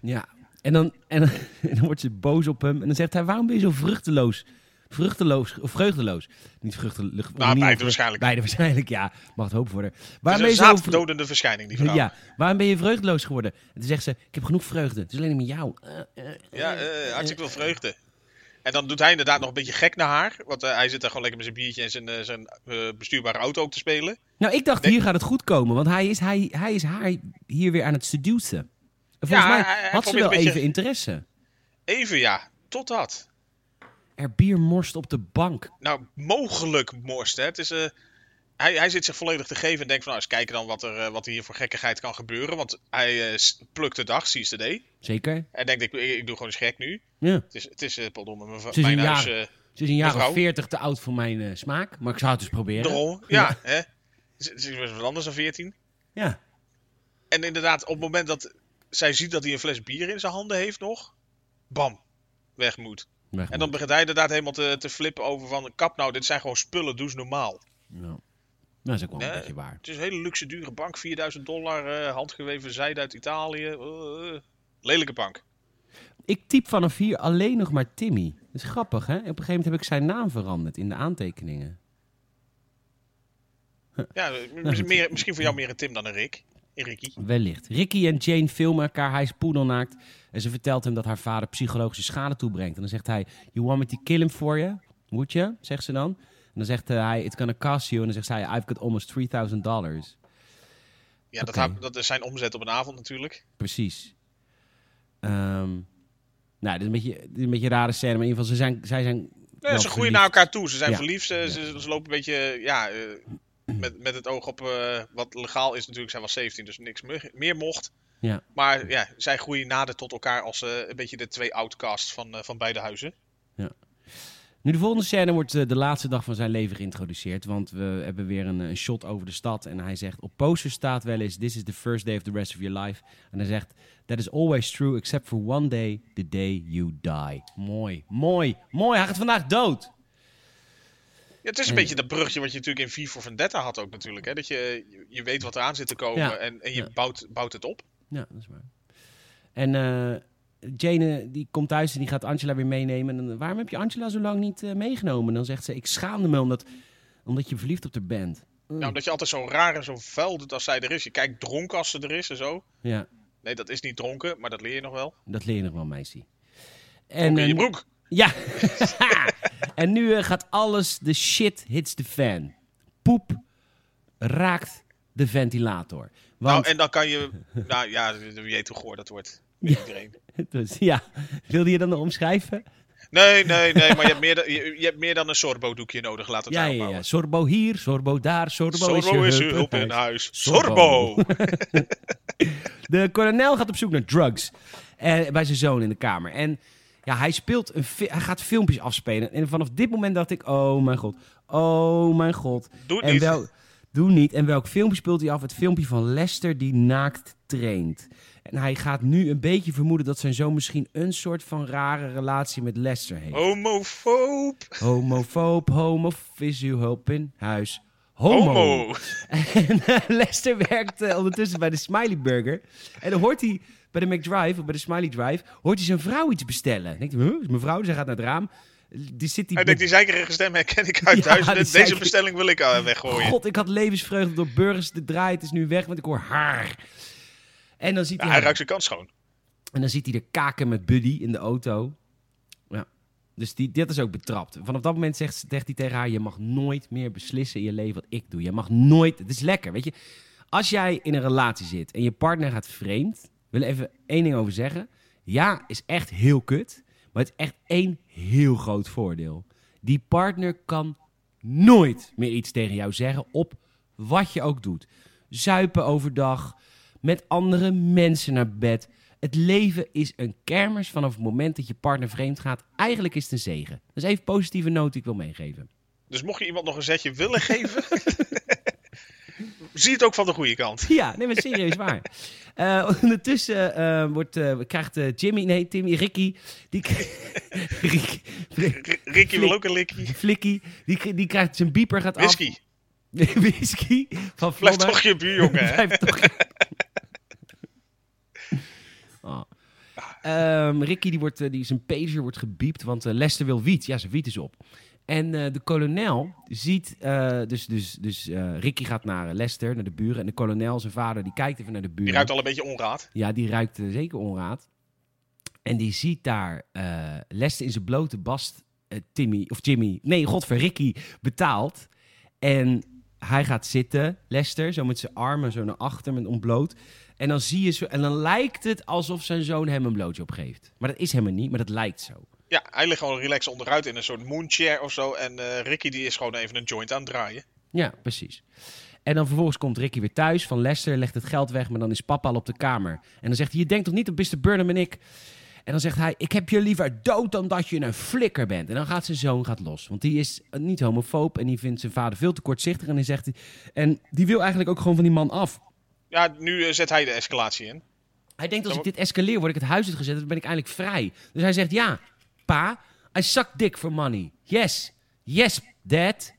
Ja, en dan, en, dan- *laughs* en dan wordt ze boos op hem en dan zegt hij, waarom ben je zo vruchteloos? Vruchteloos, of vreugdeloos. Niet vruchteloos. Nou, beide waarschijnlijk. Beide waarschijnlijk, ja. Mag het hoop. Het Waarom is een zaaddodende verschijning, die vrouw. Ja, waarom ben je vreugdeloos geworden? En dan zegt ze, ik heb genoeg vreugde. Het is alleen met jou. Eh, eh, Ja, eh, hartstikke veel vreugde. En dan doet hij inderdaad nog een beetje gek naar haar. Want eh, hij zit daar gewoon lekker met zijn biertje en zijn, eh, zijn eh, bestuurbare auto ook te spelen. Nou, ik dacht, Denk- hier gaat het goed komen. Want hij is, hij, hij is haar hier weer aan het seducen. En volgens Ja, mij had ze wel beetje- even interesse. Even ja, tot dat. Er bier morst op de bank. Nou, mogelijk morst. Hè. Het is, eh, hij, hij zit zich volledig te geven en denkt van nou, eens kijken dan wat er, eh, wat er hier voor gekkigheid kan gebeuren. Want hij s- plukt de dag, seize the day. Zeker? En denkt, ik, ik, ik doe gewoon eens gek nu. Ja. Het is, het is uh, pardon, mijn, is mijn een huis... jaar. is een jaar of? 40 te oud voor mijn smaak, maar ik zou het eens proberen. Daarom, ja. Hè? Ze ze is wat anders dan 14. Ja. En inderdaad, op het moment dat zij ziet dat hij een fles bier in zijn handen heeft nog, bam, weg moet. Weg En dan begint hij inderdaad helemaal te, te flippen over van, kap nou, dit zijn gewoon spullen, doe eens normaal. Ja. Dat is ook wel een Nee. beetje waar. Het is een hele luxe dure bank, 4000 dollar, eh, handgeweven zijde uit Italië. Eh, lelijke bank. Ik typ vanaf hier alleen nog maar Timmy. Dat is grappig, hè? Op een gegeven moment heb ik zijn naam veranderd in de aantekeningen. Ja, *laughs* m- meer, misschien voor jou meer een Tim dan een Rick. Een Ricky. Wellicht. Ricky en Jane filmen elkaar. Hij is poedelnaakt. En ze vertelt hem dat haar vader psychologische schade toebrengt. En dan zegt hij, you want me to kill him for you? Moet je? Zegt ze dan. En dan zegt eh, hij, it's gonna cost you. En dan zegt zij, I've got almost 3000 dollars. Ja, dat, dat is zijn omzet op een avond natuurlijk. Precies. Ehm, nou, dit is, een beetje, dit is een beetje een rare scène. Maar in ieder geval, ze zijn, zij zijn wel ze groeien naar elkaar toe. Ze zijn Ja. verliefd. Ze, ze, ze lopen een beetje, ja, eh, met, met het oog op eh, wat legaal is natuurlijk. Zijn wel 17, dus niks meer mocht. Ja. Maar ja, zij groeien nader tot elkaar als eh, een beetje de twee outcasts van, eh, van beide huizen. Nu, de volgende scène wordt eh, de laatste dag van zijn leven geïntroduceerd. Want we hebben weer een, een shot over de stad. En hij zegt, op posters staat wel eens... This is the first day of the rest of your life. En hij zegt, that is always true except for one day, the day you die. Mooi, mooi, mooi. Hij gaat vandaag dood. Ja, het is een En- beetje dat bruggetje wat je natuurlijk in V for Vendetta had ook natuurlijk. Hè? Dat je, je- je weet wat eraan zit te komen Ja. en, en je Ja. bouwt, bouwt het op. Ja, dat is waar. En eh, Jane, eh, die komt thuis en die gaat Angela weer meenemen. En dan, waarom heb je Angela zo lang niet eh, meegenomen? En dan zegt ze, ik schaamde me omdat, omdat je verliefd op haar bent. Nou, omdat je altijd zo raar en zo vuil doet als zij er is. Je kijkt dronken als ze er is en zo. Ja, Nee, dat is niet dronken, maar dat leer je nog wel. dat leer je nog wel, meisje. En, in je broek. Ja. *laughs* en nu gaat alles, de shit hits the fan. Poep raakt de ventilator. Nou, en dan kan je... nou ja, wie weet hoe goor dat wordt. Iedereen. *laughs* dus, ja, wilde je dan omschrijven? Nee, nee, nee, maar je hebt meer, dan- je, je hebt meer dan een sorbo-doekje nodig. Laat het Ja, ja, ja. Sorbo hier, sorbo daar, sorbo, Sorbo is je hulp in huis. Sorbo. *laughs* De kolonel gaat op zoek naar drugs eh, bij zijn zoon in de kamer. En ja, hij, speelt een hij gaat filmpjes afspelen. En vanaf dit moment dacht ik, oh mijn god, oh mijn god. Doe het en niet. wel, doe niet. En welk filmpje speelt hij af? Het filmpje van Lester die naakt traint. En hij gaat nu een beetje vermoeden dat zijn zoon misschien een soort van rare relatie met Lester heeft. Homofoob! Homofoob, homof is uw hulp in huis. Homo. Homo! En eh, Lester werkt eh, ondertussen bij de Smiley Burger. En dan hoort hij bij de McDrive, of bij de Smiley Drive, hoort hij zijn vrouw iets bestellen. Dan denkt hij, huh, is mijn vrouw? Dus hij gaat naar het raam. Die zit die Hij denkt, die zeikerige stem herken ik uit *laughs* Ja, duizenden. die Deze bestelling wil ik uh, weggooien. God, ik had levensvreugde door burgers te draaien. Het is nu weg, want ik hoor haar. En dan ziet Ja, hij, hij ruikt zijn kans schoon. en dan ziet hij de kaken met Buddy in de auto. Ja. Dus die, dit is ook betrapt. Vanaf dat moment zegt, zegt hij tegen haar: Je mag nooit meer beslissen in je leven wat ik doe. Je mag nooit. Het is lekker, weet je. Als jij in een relatie zit en je partner gaat vreemd, wil ik even één ding over zeggen. Ja, is echt heel kut. Maar het is echt één heel groot voordeel. Die partner kan nooit meer iets tegen jou zeggen op wat je ook doet. Zuipen overdag, met andere mensen naar bed. Het leven is een kermis vanaf het moment dat je partner vreemd gaat. Eigenlijk is het een zegen. Dat is even een positieve noot die ik wil meegeven. Dus mocht je iemand nog een zetje willen geven... *laughs* zie het ook van de goede kant. *laughs* Ja, nee, maar serieus waar. *laughs* Eh, ondertussen eh, wordt, eh, krijgt Jimmy, nee, Timmy, Ricky, die, *laughs* Ricky, Ricky wil ook een likkie. Flikkie, die, die krijgt zijn bieper gaat Whisky. af. Whisky van Blijf toch je buurjongen? Blijf toch. Oh. Ehm, Ricky, die wordt, die, zijn pager wordt gebiept, want Lester wil wiet. Ja, zijn wiet is op. En eh, de kolonel ziet, eh, dus, dus, dus eh, Ricky gaat naar Lester, naar de buren. En de kolonel, zijn vader, die kijkt even naar de buren. Die ruikt al een beetje onraad. Ja, die ruikt zeker onraad. En die ziet daar Lester in zijn blote bast Timmy, of Jimmy, nee, godver, Ricky betaalt. En hij gaat zitten, Lester, zo met zijn armen zo naar achter, met ontbloot. En dan zie je zo, en dan lijkt het alsof zijn zoon hem een blootje geeft. Maar dat is helemaal niet, maar dat lijkt zo. Ja, hij ligt gewoon relaxed onderuit in een soort moonchair of zo. En eh, Ricky die is gewoon even een joint aan het draaien. Ja, precies. En dan vervolgens komt Ricky weer thuis van Lester, legt het geld weg, maar dan is papa al op de kamer. En dan zegt hij, je denkt toch niet dat Mr. Burnham en ik... En dan zegt hij, ik heb je liever dood dan dat je een flikker bent. En dan gaat zijn zoon gaat los. Want die is niet homofoob en die vindt zijn vader veel te kortzichtig. En, die zegt, en die wil eigenlijk ook gewoon van die man af. Ja, nu eh, zet hij de escalatie in. Hij denkt, als ik dit escaleer, word ik het huis uitgezet, dan ben ik eigenlijk vrij. Dus hij zegt, ja, pa, I suck dick for money. Yes, yes, dad.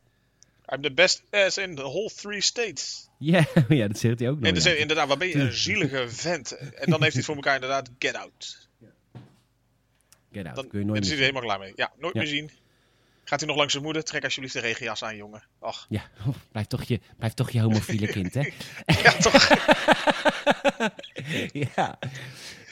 I'm the best ass in the whole three states. *laughs* Ja, ja dat zegt hij ook nog. En dan ja. zegt, inderdaad, wat ben je een *laughs* zielige vent. En dan heeft hij het voor elkaar inderdaad, get out. Get out, Dan, kun je en nooit dan meer is hij helemaal klaar mee. Ja, nooit Ja. meer zien. Gaat hij nog langs zijn moeder? Trek alsjeblieft de regenjas aan, jongen. Ach, Ja, oh, *laughs* blijf, toch je, blijf toch je homofiele kind, hè? ja toch. ja.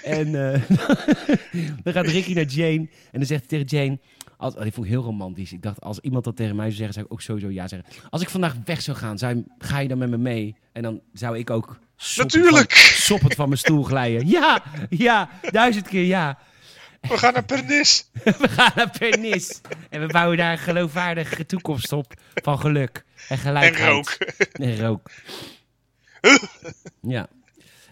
En eh, *laughs* dan gaat Ricky naar Jane en dan zegt hij tegen Jane... Als, oh, die vond ik heel romantisch. Ik dacht, als iemand dat tegen mij zou zeggen, zou ik ook sowieso ja zeggen. Als ik vandaag weg zou gaan, zou ga je dan met me mee? En dan zou ik ook soppend Natuurlijk. Van, soppend van mijn stoel glijden. *laughs* Ja, ja, duizend keer ja. We gaan naar Pernis. *laughs* We gaan naar Pernis. En we bouwen daar een geloofwaardige toekomst op van geluk en En gelijkheid. rook. En rook. ja.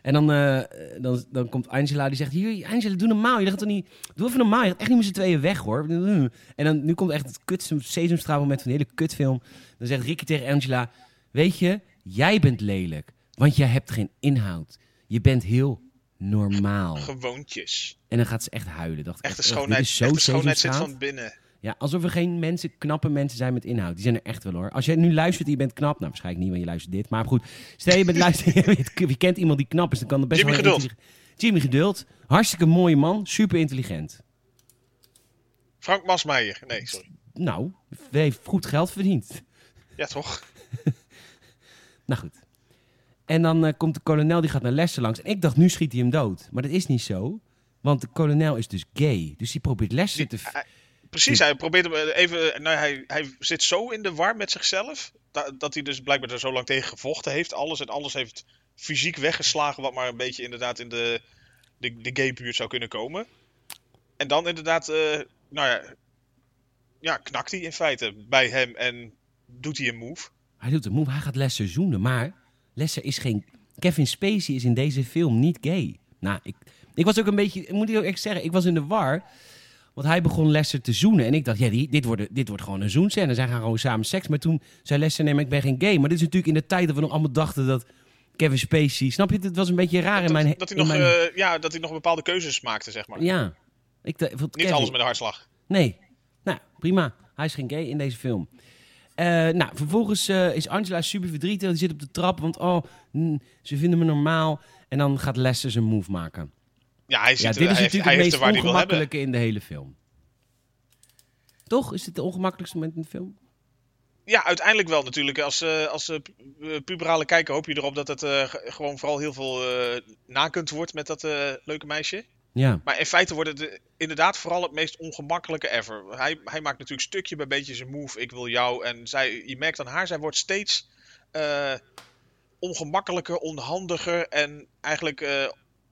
En dan, eh, dan, dan komt Angela, die zegt... Hier, Angela, doe normaal. Je gaat toch niet... Doe even normaal. Je gaat echt niet met z'n tweeën weg, hoor. En dan, nu komt echt het kut sesamstraalmoment van de hele kutfilm. Dan zegt Ricky tegen Angela... Weet je, jij bent lelijk. Want jij hebt geen inhoud. Je bent heel normaal. Gewoontjes. En dan gaat ze echt huilen. Dacht ik Echte echt, oh, schoonheid, zo echte schoonheid zit van binnen. Ja, alsof er geen mensen, knappe mensen zijn met inhoud. Die zijn er echt wel hoor. Als jij nu luistert en je bent knap. Nou, waarschijnlijk niet, want je luistert dit. Maar goed, stel je bent *laughs* luisteren. *laughs* je, kent iemand die knap is. Dan kan er best Jimmy wel Geduld. Jimmy Geduld. Hartstikke mooie man. Super intelligent. Frank Masmeijer. Nee, sorry. Nou, heeft goed geld verdiend. Ja, toch? *laughs* Nou goed. En dan eh, komt de kolonel, die gaat naar Lester langs. En ik dacht, nu schiet hij hem dood. Maar dat is niet zo. Want de kolonel is dus gay. Dus die probeert Lester te... Precies, hij probeert hem eh, even. Nou, hij, hij zit zo in de war met zichzelf. da- dat hij dus blijkbaar er zo lang tegen gevochten heeft. Alles en alles heeft fysiek weggeslagen. Wat maar een beetje inderdaad in de, de, de gay-buurt zou kunnen komen. En dan inderdaad. eh, nou ja. Ja, knakt hij in feite bij hem en doet hij een move. Hij doet een move, hij gaat Lester zoenen. Maar Lester is geen... Kevin Spacey is in deze film niet gay. Nou, ik, ik was ook een beetje... Ik moet heel eerlijk zeggen, ik was in de war. Want hij begon Lester te zoenen. En ik dacht, ja, die, dit, wordt, dit wordt gewoon een zoenscène. Zij gaan gewoon samen seks. Maar toen zei Lester, nee, maar ik ben geen gay. Maar dit is natuurlijk in de tijd dat we nog allemaal dachten dat... Kevin Spacey... Snap je? Het was een beetje raar in mijn... dat, hij nog, mijn- eh, ja, dat hij nog bepaalde keuzes maakte, zeg maar. ja. Ik, Niet Kevin- alles met een hartslag. Nee. Nou, prima. Hij is geen gay in deze film. Eh, nou, vervolgens eh, is Angela super verdrietig. Die zit op de trap, want oh, mm, ze vinden me normaal. En dan gaat Lester zijn move maken. Ja, hij, Ja, er- dit is hij, natuurlijk hij het meest er ongemakkelijke in de hele film. Toch? Is dit de ongemakkelijkste moment in de film? Ja, uiteindelijk wel natuurlijk. Als, eh, als eh, eh, puberale kijker hoop je erop dat het ge- gewoon vooral heel veel nakund wordt met dat leuke meisje. Ja. Maar in feite wordt het inderdaad vooral het meest ongemakkelijke ever. Hij, hij maakt natuurlijk stukje bij beetje zijn move, ik wil jou. En zij, je merkt aan haar, zij wordt steeds ongemakkelijker, onhandiger. En eigenlijk,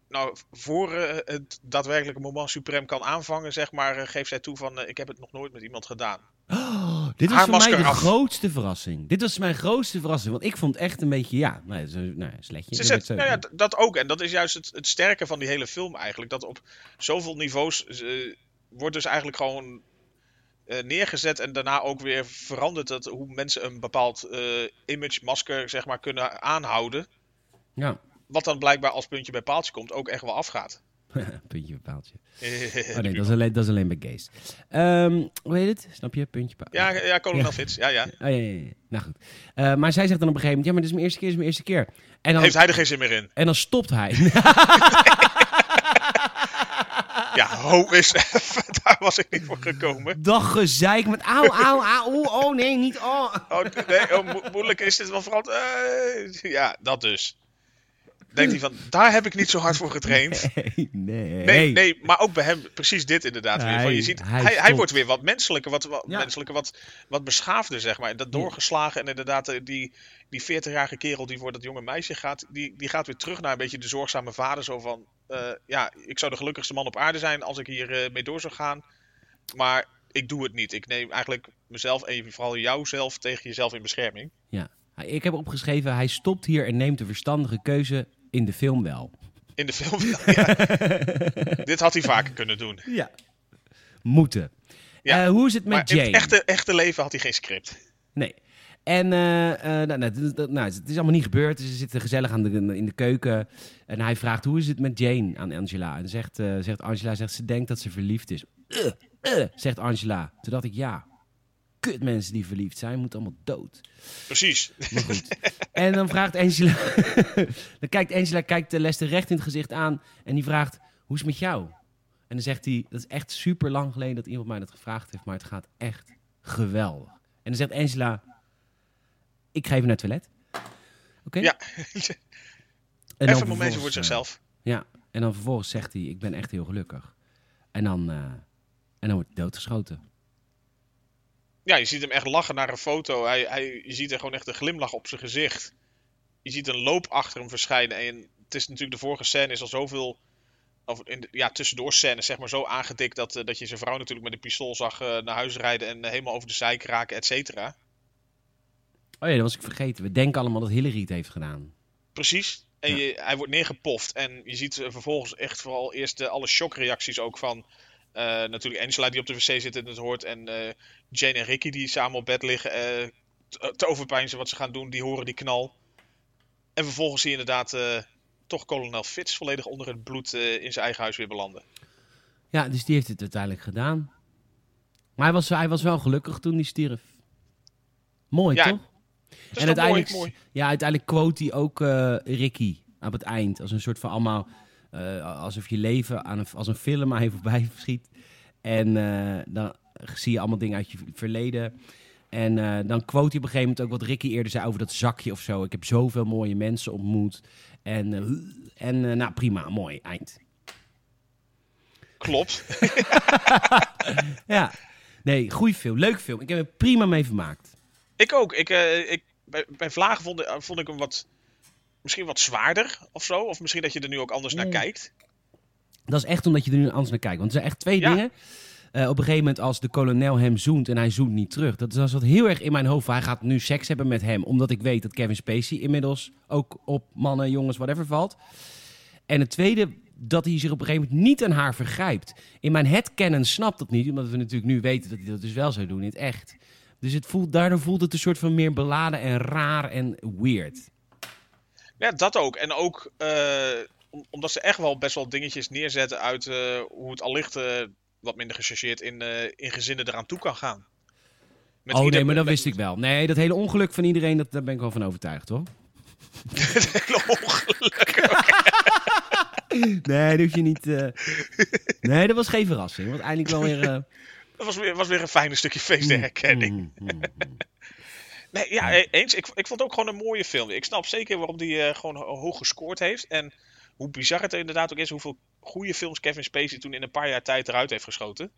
nou, voor eh, het daadwerkelijke moment suprem kan aanvangen, zeg maar, eh, geeft zij toe van, eh, ik heb het nog nooit met iemand gedaan. Oh, dit was voor mij de af. grootste verrassing. Dit was mijn grootste verrassing. Want ik vond echt een beetje, ja, nou, nou, sletje. Ze zet, nou ja, dat ook. En dat is juist het, het sterke van die hele film eigenlijk. Dat op zoveel niveaus wordt dus eigenlijk gewoon neergezet. En daarna ook weer veranderd dat hoe mensen een bepaald image, masker, zeg maar, kunnen aanhouden. ja. Wat dan blijkbaar als puntje bij paaltje komt ook echt wel afgaat. *laughs* Puntje paaltje. *laughs* Oh nee, dat is alleen, dat is alleen bij gays. Ehm, hoe heet het? Snap je? Puntje paaltje. Ja, ja, kolonel Ja. Fitz. Ja, ja. Oh, ja, ja, ja. Nou goed. Eh, maar zij zegt dan op een gegeven moment, ja, maar dit is mijn eerste keer, is mijn eerste keer. En dan, Heeft hij er geen zin meer in? en dan stopt hij. *laughs* Ja, ho is even. Daar was ik niet voor gekomen. Dag gezeik met auw, auw, oeh, oh nee, niet, oh. Oh, nee, oh, mo- moeilijk is dit wel vooral. eh, ja, dat dus. Denkt hij van, daar heb ik niet zo hard voor getraind. *laughs* Nee, nee. Nee, nee, maar ook bij hem precies dit inderdaad weer. Van, Hij- je ziet, hij hij, hij, wordt weer wat menselijker, wat, wat, Ja. menselijker, wat, wat beschaafder, zeg maar. Dat doorgeslagen en inderdaad eh, die, die 40-jarige kerel die voor dat jonge meisje gaat, die, die gaat weer terug naar een beetje de zorgzame vader. Zo van, eh, ja, ik zou de gelukkigste man op aarde zijn als ik hier eh, mee door zou gaan. Maar ik doe het niet. Ik neem eigenlijk mezelf en vooral jouzelf tegen jezelf in bescherming. Ja. Ik heb opgeschreven, hij stopt hier en neemt de verstandige keuze in de film wel. In de film. ja. *laughs* Dit had hij vaker kunnen doen. Ja. Moeten. Ja, Eh, hoe is het met Maar in Jane? het echte, echte leven had hij geen script. Nee. En eh, eh, nou, nou, nou, het is allemaal niet gebeurd. Dus ze zitten gezellig aan de, in de keuken. En hij vraagt, hoe is het met Jane aan Angela? En zegt, zegt Angela, zegt, ze denkt dat ze verliefd is. Zegt Angela. Toen dacht ik, ja, kut mensen die verliefd zijn, moeten allemaal dood. Precies. Maar goed. en dan vraagt Angela, *laughs* dan kijkt Angela kijkt eh, Lester recht in het gezicht aan. En die vraagt, hoe is het met jou? En dan zegt hij, dat is echt super lang geleden dat iemand mij dat gevraagd heeft. Maar het gaat echt geweldig. En dan zegt Angela, ik ga even naar het toilet. Oké? Ja. En dan Even een momentje voor eh, zichzelf. ja, en dan vervolgens zegt hij, ik ben echt heel gelukkig. En dan, eh, en dan wordt hij doodgeschoten. Ja, je ziet hem echt lachen naar een foto. Hij, hij, je ziet er gewoon echt een glimlach op zijn gezicht. Je ziet een loop achter hem verschijnen. En het is natuurlijk de vorige scène is al zoveel. Of in de, ja, tussendoor scènes zeg maar zo aangedikt dat, eh, dat je zijn vrouw natuurlijk met een pistool zag eh, naar huis rijden en helemaal over de zeik raken, et cetera. Oh ja, dat was ik vergeten. We denken allemaal dat Hillary het heeft gedaan. Precies. En Ja. je, hij wordt neergepoft. En je ziet eh, vervolgens echt vooral eerst eh, alle shockreacties ook van. Eh, natuurlijk Angela die op de wc zit en het hoort. En eh, Jane en Ricky die samen op bed liggen. eh, te, overpeinzen wat ze gaan doen. Die horen die knal. En vervolgens zie je inderdaad toch kolonel Fitz volledig onder het bloed in zijn eigen huis weer belanden. Ja, dus die heeft het uiteindelijk gedaan. Maar hij was, hij was wel gelukkig toen hij stierf. Mooi, Ja, toch? Mooi, mooi. Ja, uiteindelijk quote hij ook Ricky op het eind. Als een soort van allemaal... eh, alsof je leven aan een, als een film aan je voorbij *laughs* schiet. En eh, dan zie je allemaal dingen uit je verleden. En eh, dan quote hij op een gegeven moment ook wat Ricky eerder zei over dat zakje of zo. Ik heb zoveel mooie mensen ontmoet. En, *laughs* en nou prima, mooi, eind. Klopt. *laughs* Ja, nee, goede film, leuk film. Ik heb er prima mee vermaakt. ik ook. Ik, ik, bij, bij Vlagen vond, vond ik hem wat. Misschien wat zwaarder of zo. Of misschien dat je er nu ook anders naar kijkt. Dat is echt omdat je er nu anders naar kijkt. Want er zijn echt twee Ja. dingen. Eh, op een gegeven moment als de kolonel hem zoent en hij zoent niet terug. Dat is wat heel erg in mijn hoofd. Hij gaat nu seks hebben met hem. Omdat ik weet dat Kevin Spacey inmiddels ook op mannen, jongens, whatever valt. En het tweede, dat hij zich op een gegeven moment niet aan haar vergrijpt. In mijn headcanon snapt dat niet. Omdat we natuurlijk nu weten dat hij dat dus wel zou doen in het echt. Dus het voelt, daardoor voelt het een soort van meer beladen en raar en weird. Ja, dat ook. En ook eh, om- omdat ze echt wel best wel dingetjes neerzetten uit eh, hoe het allicht eh, wat minder gechargeerd in, in gezinnen eraan toe kan gaan. Met oh nee, maar dat wist ik wel. Nee, dat hele ongeluk van iedereen, dat, daar ben ik wel van overtuigd hoor. *laughs* Het hele ongeluk. *laughs* Nee, dat hoef je niet. Nee, dat was geen verrassing. Want eindelijk wel weer. *laughs* Dat was weer, was weer een fijne stukje feestherkenning. mm, mm, mm. Nee, ja, e- eens. Ik, ik vond het ook gewoon een mooie film. Ik snap zeker waarom die eh, gewoon ho- hoog gescoord heeft. En hoe bizar het inderdaad ook is hoeveel goede films Kevin Spacey toen in een paar jaar tijd eruit heeft geschoten.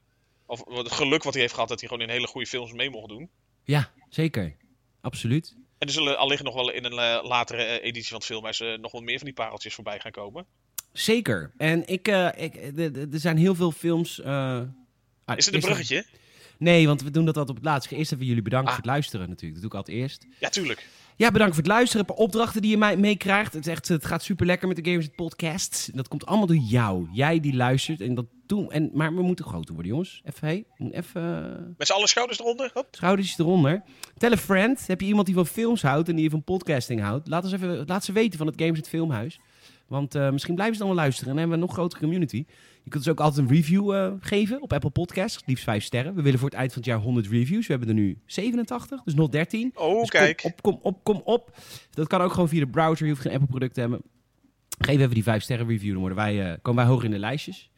Of het geluk wat hij heeft gehad dat hij gewoon in hele goede films mee mocht doen. Ja, zeker. Absoluut. En er zullen allicht nog wel in een eh, latere eh, editie van het filmhuis eh, nog wel meer van die pareltjes voorbij gaan komen. Zeker. En ik, ik, er zijn heel veel films. ah, Is het een eerst- bruggetje? Nee, want we doen dat altijd op het laatst. Eerst even jullie bedanken Ah. voor het luisteren natuurlijk. Dat doe ik altijd eerst. Ja, tuurlijk. Ja, bedankt voor het luisteren. Een paar opdrachten die je mij meekrijgt. Het, is echt, het gaat super lekker met de Gamers Podcast. Dat komt allemaal door jou. Jij die luistert. En dat doen. En, maar we moeten groter worden, jongens. Even, hey, even. Met z'n allen schouders eronder. Hop. Schouders eronder. Tell a friend. Heb je iemand die van films houdt en die van podcasting houdt? Laat, ons even, laat ze weten van het Games het Filmhuis. Want eh, misschien blijven ze dan wel luisteren en dan hebben we een nog grotere community. Je kunt dus ook altijd een review eh, geven op Apple Podcasts. Liefst 5 sterren. We willen voor het eind van het jaar 100 reviews. We hebben er nu 87, dus nog 13. Oh, Dus kijk. Kom op, kom op, kom op. Dat kan ook gewoon via de browser. Je hoeft geen Apple product te hebben. Geef even die 5 sterren review. Dan worden wij, eh, komen wij hoger in de lijstjes.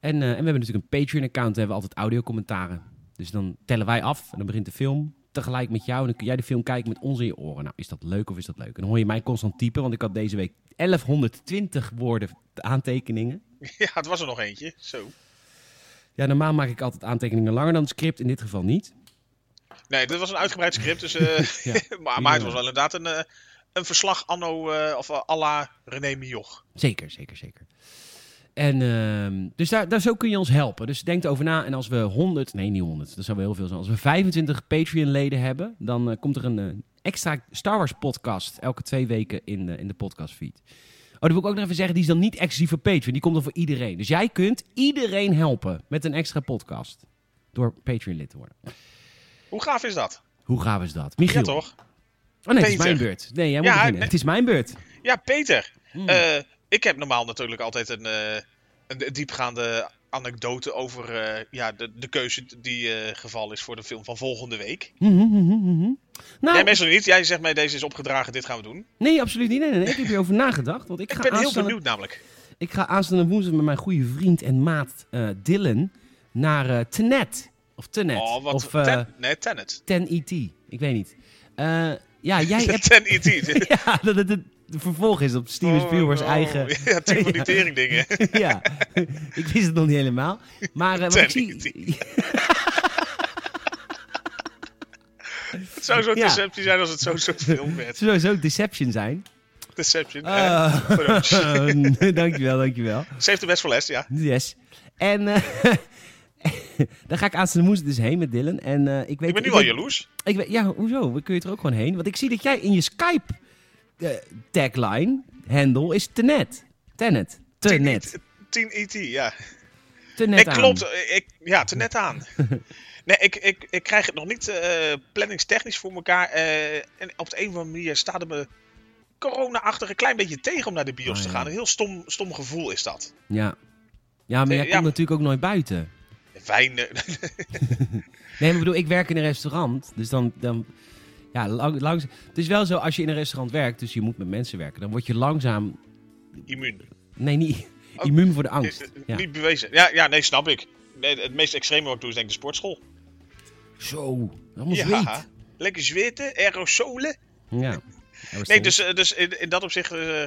En, eh, en we hebben natuurlijk een Patreon account. Daar hebben we altijd audiocommentaren. Dus dan tellen wij af en dan begint de film tegelijk met jou. En dan kun jij de film kijken met ons in je oren. Nou, is dat leuk of is dat leuk? En dan hoor je mij constant typen, want ik had deze week 1120 woorden aantekeningen. *laughs* Ja, het was er nog eentje. Zo. Ja, normaal maak ik altijd aantekeningen langer dan het script. In dit geval niet. Nee, dit was een uitgebreid script. Dus, *laughs* eh, Ja. *laughs* maar, maar het was wel inderdaad een, eh, een verslag anno eh, of à la René Mioch. Zeker, zeker, zeker. En ehm, dus daar, daar zo kun je ons helpen. Dus denk erover na. En als we 100, nee niet 100, dat zou wel heel veel zijn. Als we 25 Patreon-leden hebben, dan komt er een, extra Star Wars podcast. Elke twee weken in, de in de podcastfeed. Oh, dat wil ik ook nog even zeggen. Die is dan niet exclusief voor Patreon. Die komt dan voor iedereen. Dus jij kunt iedereen helpen met een extra podcast. Door Patreon lid te worden. Hoe gaaf is dat? Hoe gaaf is dat? Michiel. Ja, toch? Oh nee, het is mijn beurt. Nee, jij moet Ja, beginnen. nee. Het is mijn beurt. Ja, Peter. Hmm. Eh, ik heb normaal natuurlijk altijd een, eh, een diepgaande anekdote over eh, ja, de, de keuze die eh geval is voor de film van volgende week. Mhm, mhm, mhm. Nou, Jij meestal niet. Jij zegt mij deze is opgedragen, dit gaan we doen. nee, absoluut niet. Nee, nee, nee. Ik heb hierover *laughs* nagedacht. Want ik, Ik ga ben heel benieuwd namelijk. Ik ga aanstaande woensdag met mijn goede vriend en maat eh, Dylan naar Tenet. Of Tenet. Oh, wat... Of ten, nee, Tenet. 10ET. Ik weet niet. Ja, jij *laughs* hebt... Ten E.T. *laughs* ja, dat het vervolg is op Steven Spielberg's Oh, eigen... *laughs* Ja, die *laughs* *laughs* Ja. ik wist het nog niet helemaal. Maar eh, wat ik 10 zie... Het zou zo'n Ja. deceptie zijn als het zo'n soort film werd. Het zou sowieso Deception zijn. Deception. Pardon. dankjewel, dankjewel. Ze heeft de best voor les, ja. Yes. En eh daar ga ik aanstaande woensdag dus heen met Dylan. En eh, ik weet... Ik ben nu al jaloers. Ik weet, ja, hoezo? We kun je er ook gewoon heen? Want ik zie dat jij in je Skype tagline, handle, is Tenet. Tenet. Tenet. 10 E.T., ja. Tenet Nee, aan. klopt. eh, Ik, ja, te net aan. *laughs* nee, ik, ik, ik krijg het nog niet eh, planningstechnisch voor elkaar. eh, en op de een of andere manier staat het me corona-achtig een klein beetje tegen om naar de bios Oh, te ja. gaan. Een heel stom, stom gevoel is dat. Ja. Ja, maar jij Ja. komt natuurlijk ook nooit buiten. Eh, *laughs* Nee, maar ik bedoel, ik werk in een restaurant. Dus dan... dan ja, lang, langs, het is wel zo, als je in een restaurant werkt, dus je moet met mensen werken, dan word je langzaam... immuun. Nee, niet Oh, immuun voor de angst. Ja. Niet bewezen. Ja, ja, nee, snap ik. Nee, het meest extreme wat ik doe is denk ik de sportschool. Zo, allemaal Ja, zweet. lekker zweten, aerosolen. Ja. Nee, dus, eh, dus in, in dat opzicht eh,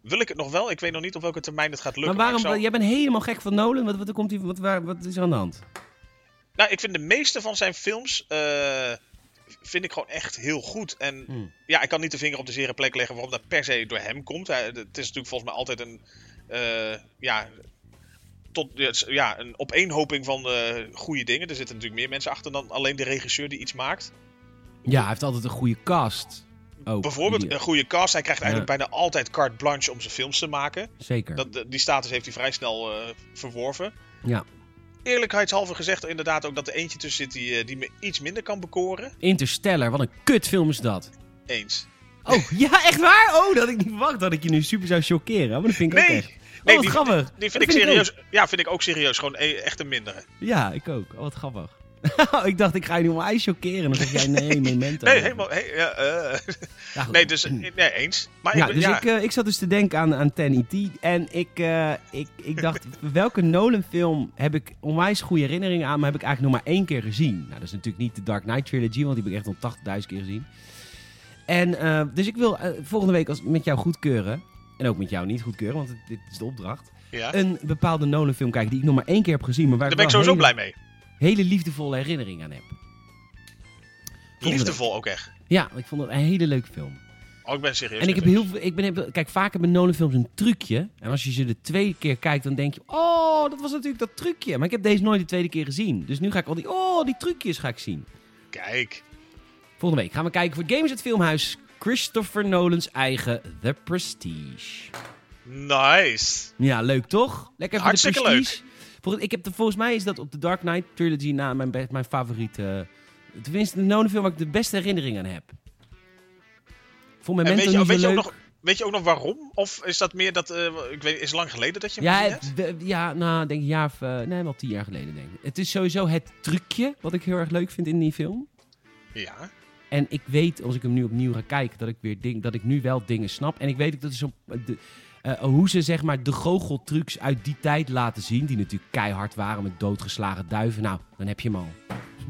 wil ik het nog wel. Ik weet nog niet op welke termijn het gaat Maar lukken. waarom, ik zou- jij bent helemaal gek van Nolan. Wat, wat, komt wat, waar, wat is er aan de hand? Nou, ik vind de meeste van zijn films eh, vind ik gewoon echt heel goed. En Hmm. ja, ik kan niet de vinger op de zere plek leggen waarom dat per se door hem komt. Hij- het is natuurlijk volgens mij altijd een, eh, ja, tot, ja, een opeenhoping van eh goede dingen. Er zitten natuurlijk meer mensen achter dan alleen de regisseur die iets maakt. Ja, hij heeft altijd een goede cast. Ook, Bijvoorbeeld een goede cast. Hij krijgt eigenlijk bijna altijd carte blanche om zijn films te maken. Zeker. Dat, die status heeft hij vrij snel eh, verworven. Ja. Eerlijkheidshalve gezegd er inderdaad ook dat er eentje tussen zit die, eh, die me iets minder kan bekoren. Interstellar, wat een kutfilm is dat. Eens. Oh, *laughs* ja, echt waar? Oh, dat ik niet verwacht dat ik je nu super zou chockeren. Maar dat vind ik ook Nee, echt. Oh, nee, wat die- grappig. Die vind ik serieus. ook. Ja, vind ik ook serieus. Gewoon e- echt een mindere. Ja, ik ook. Oh, wat grappig. *laughs* ik dacht, ik ga je nu maar ijs chockeren. Dan zeg jij, nee, *laughs* memento. Nee, helemaal. Ja, eh. Ja, nee, dus eh, nee, eens. Maar Ja, ik, dus Ik, eh, ik zat dus te denken aan, aan 10 En ik, ik, ik dacht, *laughs* welke Nolan-film heb ik onwijs goede herinneringen aan, maar heb ik eigenlijk nog maar één keer gezien? Nou, dat is natuurlijk niet de Dark Knight Trilogy, want die heb ik echt al 80.000 keer gezien. En, dus ik wil volgende week als, met jou goedkeuren, en ook met jou niet goedkeuren, want dit is de opdracht, ja. een bepaalde Nolan-film kijken die ik nog maar één keer heb gezien, maar waar Daar ben ik sowieso hele, blij mee. Hele liefdevolle herinneringen aan heb. Liefdevol ook echt. Ja, ik vond het een hele leuke film. Oh, ik ben serieus. En ik heb heel veel. Ik ben, kijk, vaak hebben Nolan-films een trucje. En als je ze de tweede keer kijkt, dan denk je: Oh, dat was natuurlijk dat trucje. Maar ik heb deze nooit de tweede keer gezien. Dus nu ga ik al die. Oh, die trucjes ga ik zien. Kijk. Volgende week gaan we kijken voor Games het Filmhuis. Christopher Nolan's eigen The Prestige. Nice. Ja, leuk toch? Lekker voor Hartstikke de Prestige. Volgens, ik heb de, volgens mij is dat op de Dark Knight Trilogy na mijn, be- mijn favoriete. eh, tenminste, de Nolan-film waar ik de beste herinnering aan heb. Voor mijn mensen je, niet weet, je ook nog, weet je ook nog waarom? Of is dat meer dat. eh, ik weet, is het lang geleden dat je hem Ja, hebt? ja, nou, denk ik jaar of... eh, nee, wel tien jaar geleden, denk ik. Het is sowieso het trucje wat ik heel erg leuk vind in die film. Ja. En ik weet, als ik hem nu opnieuw ga kijken, dat ik, weer ding, dat ik nu wel dingen snap. En ik weet ook dat is zo, eh, hoe ze zeg maar de goocheltrucs uit die tijd laten zien. Die natuurlijk keihard waren met doodgeslagen duiven. Nou, dan heb je hem al.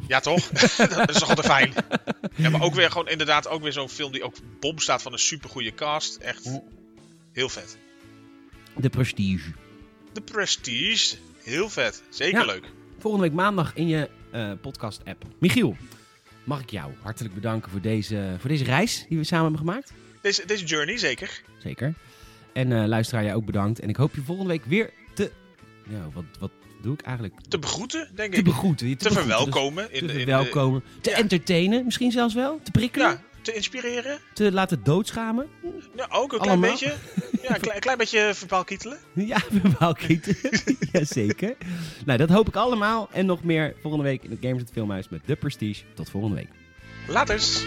Ja, toch? *laughs* dat is toch altijd fijn. Ja, maar ook weer gewoon inderdaad ook weer zo'n film die ook bom staat van een supergoeie cast. Echt heel vet. De Prestige. De Prestige. Heel vet. Zeker Ja. leuk. Volgende week maandag in je eh, podcast-app. Michiel, mag ik jou hartelijk bedanken voor deze, voor deze reis die we samen hebben gemaakt. Deze, deze journey, zeker. Zeker. En eh, luisteraar, jij ook bedankt. En ik hoop je volgende week weer te... Nou wat, wat doe ik eigenlijk? Te begroeten, denk ik. Te begroeten. Te, verwelkomen. In, te verwelkomen. Te entertainen misschien zelfs wel. Te prikkelen. Ja, te inspireren. Te laten doodschamen. Ja, ook een klein beetje. Ja, een klein, klein beetje verbaal kietelen. *laughs* Ja, verbaal kietelen. *laughs* Jazeker. nou, dat hoop ik allemaal. En nog meer volgende week in het Games het Filmhuis met de Prestige. Tot volgende week. Laters.